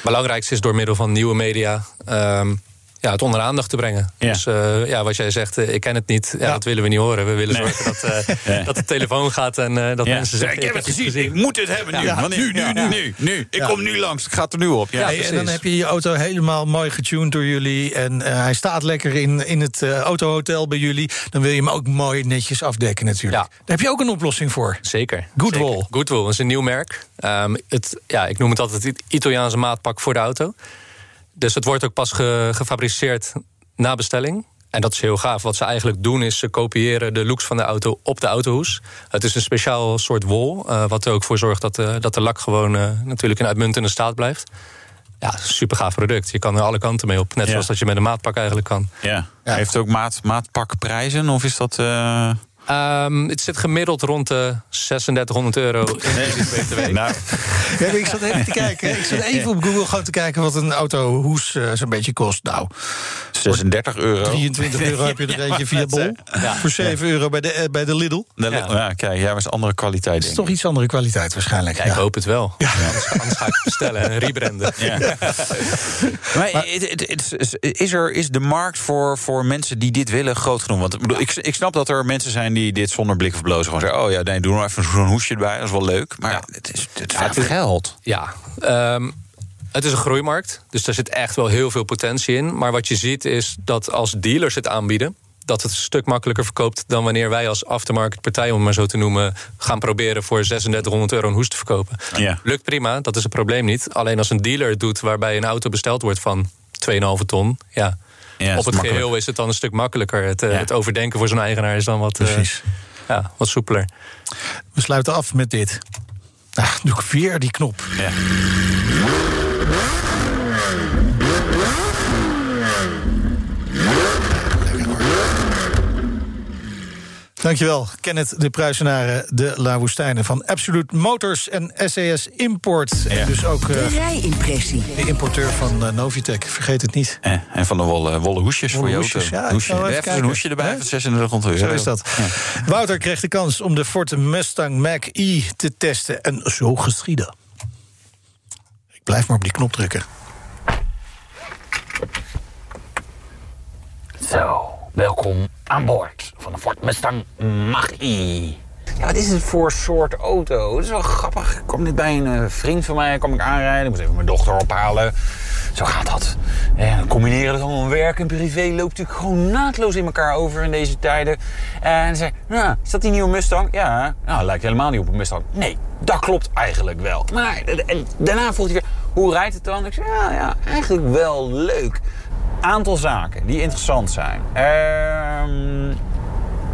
belangrijkste is door middel van nieuwe media... ehm, ja, het onder aandacht te brengen. Ja. Dus eh, ja, wat jij zegt, eh, ik ken het niet. Ja, Ja. Dat willen we niet horen. We willen Nee. zorgen dat, eh, Ja. dat de telefoon gaat en eh, dat Ja. mensen zeggen... ik heb het gezien. Ik moet het hebben nu. Want nu, nu, nu, nu, nu. Ik Ja. kom nu langs. Ik ga het er nu op. Ja. Ja, Hey, en dan heb je je auto helemaal mooi getuned door jullie. En eh, hij staat lekker in, in het autohotel bij jullie. Dan wil je hem ook mooi netjes afdekken natuurlijk. Ja. Daar heb je ook een oplossing voor. Zeker. Goodwill. Zeker. Goodwill is een nieuw merk. Ehm, het, ja, ik noem het altijd het Italiaanse maatpak voor de auto. Dus het wordt ook pas ge- gefabriceerd na bestelling. En dat is heel gaaf. Wat ze eigenlijk doen is ze kopiëren de looks van de auto op de autohoes. Het is een speciaal soort wol. eh, wat er ook voor zorgt dat de, dat de lak gewoon eh, natuurlijk in uitmuntende staat blijft. Ja, super gaaf product. Je kan er alle kanten mee op. Net Ja. zoals dat je met een maatpak eigenlijk kan. Ja. Heeft het ook maat, maatpakprijzen? Of is dat... eh, Ehm, het zit gemiddeld rond de 3600 euro. nou, Ja, ik zat even te kijken. Ik zat even op Google gewoon te kijken wat een autohoes eh, zo'n beetje kost. Nou, 36 euro. 23 euro heb je er eentje via Bol. Ja. Voor 7 euro bij de, eh, bij de Lidl. Ja. Ja. ja, kijk, jij was andere kwaliteit. Het is toch iets andere kwaliteit waarschijnlijk. Ja, Ja. ik hoop het wel. Anders, anders ga ik het bestellen en rebranden. Ja. maar is- is, er, is de markt voor, voor mensen die dit willen groot genoeg? Want ik, ik snap dat er mensen zijn die dit zonder blik of blozen gewoon zeggen: Oh ja, nee, doe nog even zo'n hoesje erbij, dat is wel leuk. Maar het is, het is Ja, vaak het is- geld. Ja, ehm, het is een groeimarkt. Dus daar zit echt wel heel veel potentie in. Maar wat je ziet is dat als dealers het aanbieden... dat het een stuk makkelijker verkoopt dan wanneer wij als aftermarketpartij... om het maar zo te noemen, gaan proberen voor 3600 euro een hoes te verkopen. Ja. Lukt prima, dat is het probleem niet. Alleen als een dealer het doet waarbij een auto besteld wordt van 2,5 ton... ja, Ja, op het geheel is het dan een stuk makkelijker. Het, eh, Ja. het overdenken voor zo'n eigenaar is dan wat, eh, Precies. ja, wat soepeler. We sluiten af met dit. Ah, doe ik weer die knop. Ja. Dankjewel, Kenneth de Pruisenaren, de La Woestijnen van Absolute Motors en SAS Import. En dus ook eh, De rijimpressie. de importeur van eh, Novitec, vergeet het niet. Eh, En van de wollen, wollen hoesjes voor je Wollen auto. hoesjes, ja, Hoesje. even Even, een hoesje erbij van 3600 euro. Zo is dat. Wouter kreeg de kans om de Ford Mustang Mach-E te testen en zo geschieden. Ik blijf maar op die knop drukken. Zo, welkom aan boord van de Ford Mustang Mach-E. ja, wat is het voor soort auto? Het is wel grappig. Ik kwam net bij een eh, vriend van mij, kwam ik aanrijden. Ik moest even mijn dochter ophalen. Zo gaat dat. En combineren dat allemaal werk en privé loopt natuurlijk gewoon naadloos in elkaar over in deze tijden. En zei, nou, is dat die nieuwe Mustang? Ja, nou, lijkt helemaal niet op een Mustang. Nee, dat klopt eigenlijk wel. Maar en daarna vroeg hij weer, hoe rijdt het dan? Ik zei, ja, ja, eigenlijk wel leuk. Aantal zaken die interessant zijn. Ehm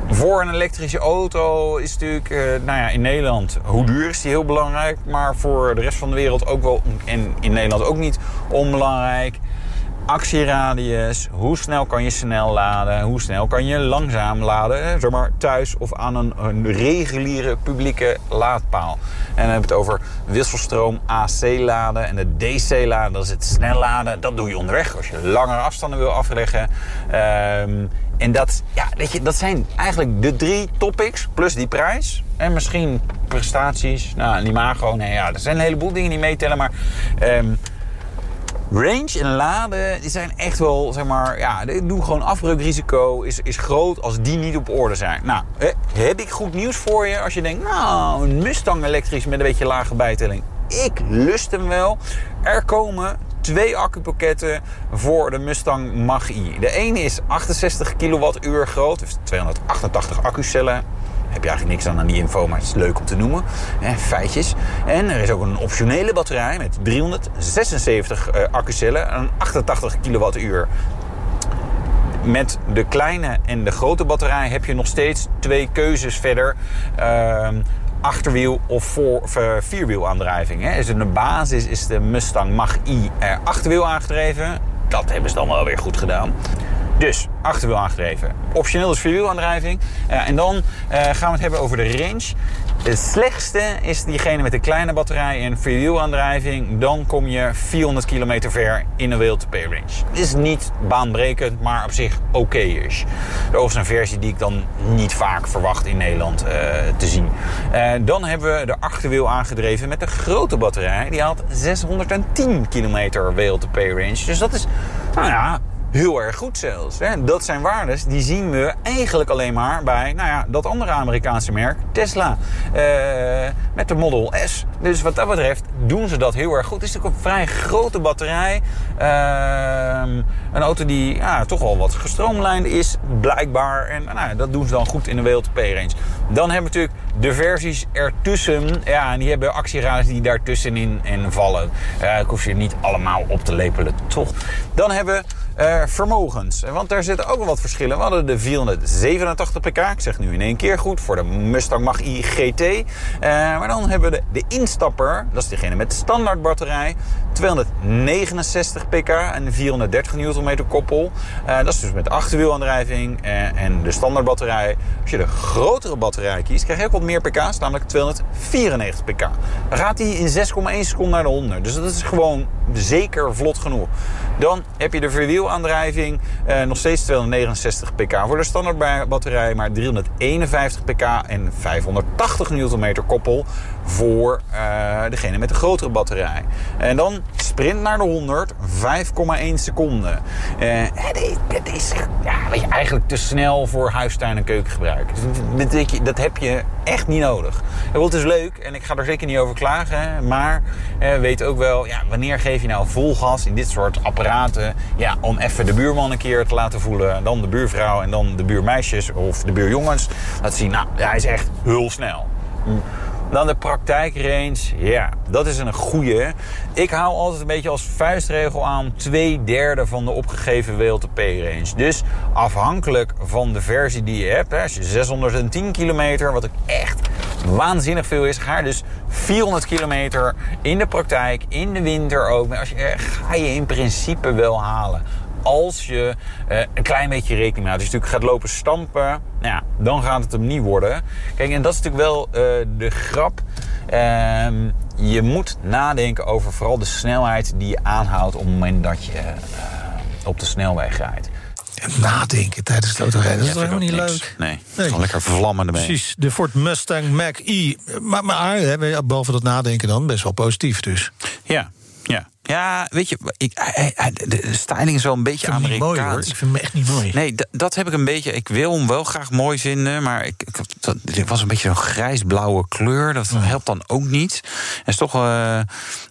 voor een elektrische auto is natuurlijk, uh, nou ja, in Nederland, hoe duur is die heel belangrijk. Maar voor de rest van de wereld ook wel, en in Nederland ook niet onbelangrijk. Actieradius, hoe snel kan je snel laden, hoe snel kan je langzaam laden, zeg maar thuis of aan een, een reguliere publieke laadpaal. En dan hebben we het over wisselstroom AC laden en de DC laden, dat is het snel laden. Dat doe je onderweg als je langere afstanden wil afleggen. Um, en dat, ja, weet je, dat zijn eigenlijk de drie topics plus die prijs. En misschien prestaties, nou, en imago. Nee, ja, er zijn een heleboel dingen die meetellen. Maar um, range en laden, die zijn echt wel, zeg maar... Ja, doe gewoon afbreukrisico is, is groot als die niet op orde zijn. Nou, heb ik goed nieuws voor je als je denkt... Nou, een Mustang elektrisch met een beetje lage bijtelling. Ik lust hem wel. Er komen twee accupakketten voor de Mustang Mach-E. De ene is 68 kWh groot, dus 288 accucellen. Heb je eigenlijk niks aan aan die info, maar het is leuk om te noemen. Hè, feitjes. En er is ook een optionele batterij met 376 uh, accucellen en 88 kWh. Met de kleine en de grote batterij heb je nog steeds twee keuzes verder. Uh, achterwiel of voor, of, vierwielaandrijving. Hè. De basis is de Mustang Mach-E achterwiel aangedreven. Dat hebben ze dan wel weer goed gedaan. Dus achterwiel aangedreven. Optioneel is vierwielaandrijving. Uh, en dan uh, gaan we het hebben over de range. Het slechtste is diegene met de kleine batterij en vierwielaandrijving. Dan kom je 400 kilometer ver in een wheel to pay range. Is niet baanbrekend, maar op zich oké is. Overigens een versie die ik dan niet vaak verwacht in Nederland uh, te zien. Dan hebben we de achterwiel aangedreven met de grote batterij. Die had 610 kilometer wheel pay range. Dus dat is, nou ja, heel erg goed zelfs. Hè. Dat zijn waardes die zien we eigenlijk alleen maar bij nou ja, dat andere Amerikaanse merk, Tesla. Uh, met de Model S. Dus wat dat betreft doen ze dat heel erg goed. Het is natuurlijk een vrij grote batterij. Uh, een auto die ja, toch wel wat gestroomlijnd is, blijkbaar. En nou, dat doen ze dan goed in de WLTP-range. Dan hebben we natuurlijk de versies ertussen. Ja, en die hebben actieraders die daartussenin in vallen. Uh, ik hoef ze niet allemaal op te lepelen, toch? Dan hebben we uh, vermogens. Want daar zitten ook wel wat verschillen. We hadden de 487 pk, ik zeg nu in één keer goed, voor de Mustang Mach-E GT. Uh, maar dan hebben we de, instapper, dat is degene met standaard batterij. 269 pk en 430 Nm koppel. Uh, dat is dus met achterwielaandrijving en de standaard batterij. Als je de grotere batterij kiest, krijg je ook meer pk's, namelijk 294 pk. Dan gaat hij in 6,1 seconden naar de 100. Dus dat is gewoon zeker vlot genoeg. Dan heb je de verwielaandrijving, uh, nog steeds 269 pk voor de standaard batterij, maar 351 pk en 580 Nm koppel voor uh, degene met de grotere batterij. En dan sprint naar de 100, 5,1 seconden. Uh, het is ja, eigenlijk te snel voor huistuin- en keukengebruik. Dat, dat heb je echt niet nodig. Het is leuk en ik ga er zeker niet over klagen. Maar uh, weet ook wel, ja, wanneer geef je nou vol gas in dit soort apparaten... Ja, om even de buurman een keer te laten voelen... dan de buurvrouw en dan de buurmeisjes of de buurjongens... laten zien, nou, hij is echt heel snel. Dan de praktijkrange. Ja, dat is een goede. Ik hou altijd een beetje als vuistregel aan twee derde van de opgegeven WLTP-range. Dus afhankelijk van de versie die je hebt. Als je 610 kilometer, wat ook echt waanzinnig veel is, ga je dus 400 kilometer in de praktijk, in de winter ook. Als je, ga je in principe wel halen als je uh, een klein beetje rekening mee houdt. Als je natuurlijk gaat lopen stampen, nou ja, dan gaat het hem niet worden. Kijk, en dat is natuurlijk wel uh, de grap. Uh, je moet nadenken over vooral de snelheid die je aanhoudt op het moment dat je uh, op de snelweg rijdt. Nadenken tijdens het autorijden, dat is Ja, toch helemaal niet niks. leuk? Nee, nee. gewoon lekker vlammen ermee. Precies, de Ford Mustang Mach-E. Maar, maar hè, behalve dat nadenken dan, best wel positief dus. Ja, Ja. Ja, weet je, ik, hij- hij- de styling is wel een beetje Ik vind hem niet Amerikaans. mooi hoor. Ik vind hem echt niet mooi. Nee, dat heb ik een beetje. Ik wil hem wel graag mooi vinden, maar ik, ik, dat, dit was een beetje zo'n grijs-blauwe kleur. Dat helpt dan ook niet. En is toch, eh,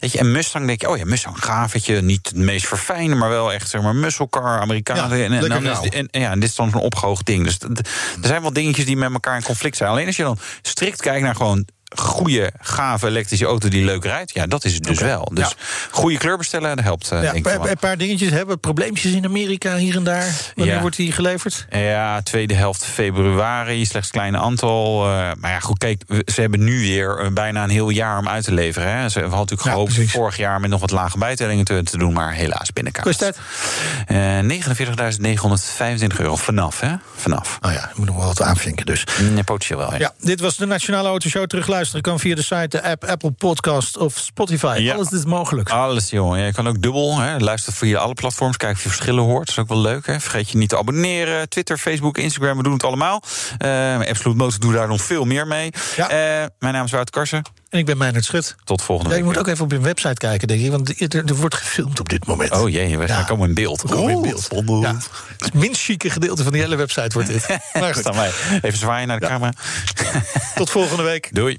weet je, en Mustang denk je, oh ja, Mustang gaaf, weet je, niet het meest verfijnde, maar wel echt zeg maar muscle car, Amerikanen. Ja, en, en, dan is, en, en ja, en dit is dan zo'n opgehoogd ding. Dus d- d- er zijn wel dingetjes die met elkaar in conflict zijn. Alleen als je dan strikt kijkt naar gewoon goede, gave elektrische auto die leuk rijdt, ja, dat is het dus wel. Dus Ja. goede kleur bestellen, dat helpt. eh, Ja, een paar, paar dingetjes hebben. Probleempjes in Amerika hier en daar. Wanneer Ja. wordt die geleverd? Ja, tweede helft februari, slechts een klein aantal. eh, maar ja, goed, kijk, ze hebben nu weer eh, bijna een heel jaar om uit te leveren. Hè. Ze hadden natuurlijk gehoopt precies. vorig jaar met nog wat lage bijtellingen te, te doen, maar helaas binnenkaart. Kost dat? Eh 49.925 euro vanaf, hè? Vanaf. Oh ja, ik moet nog wel wat aanvinken dus. Nee, potentieel wel, ja. Ja, dit was de Nationale Autoshow. Terugluisteren kan via de site, de app, Apple Podcast of Spotify. Ja. Alles is mogelijk. Alles, jongen. Ja, je kan ook dubbel. Hè. Luister via alle platforms. Kijk of je verschillen hoort. Dat is ook wel leuk. Hè. Vergeet je niet te abonneren. Twitter, Facebook, Instagram. We doen het allemaal. Maar Absolute Motor doet daar nog veel meer mee. Ja. Eh, mijn naam is Wouter Karsen. En ik ben Meijnert Schut. Tot volgende Ja, je week. moet ook even op hun website kijken, denk ik. Want er, er wordt gefilmd op dit moment. Oh jee, we gaan Ja. komen in beeld. We komen in beeld. Ja, het minst chique gedeelte van die hele website wordt dit. Maar goed. Even zwaaien naar de camera. tot volgende week. Doei.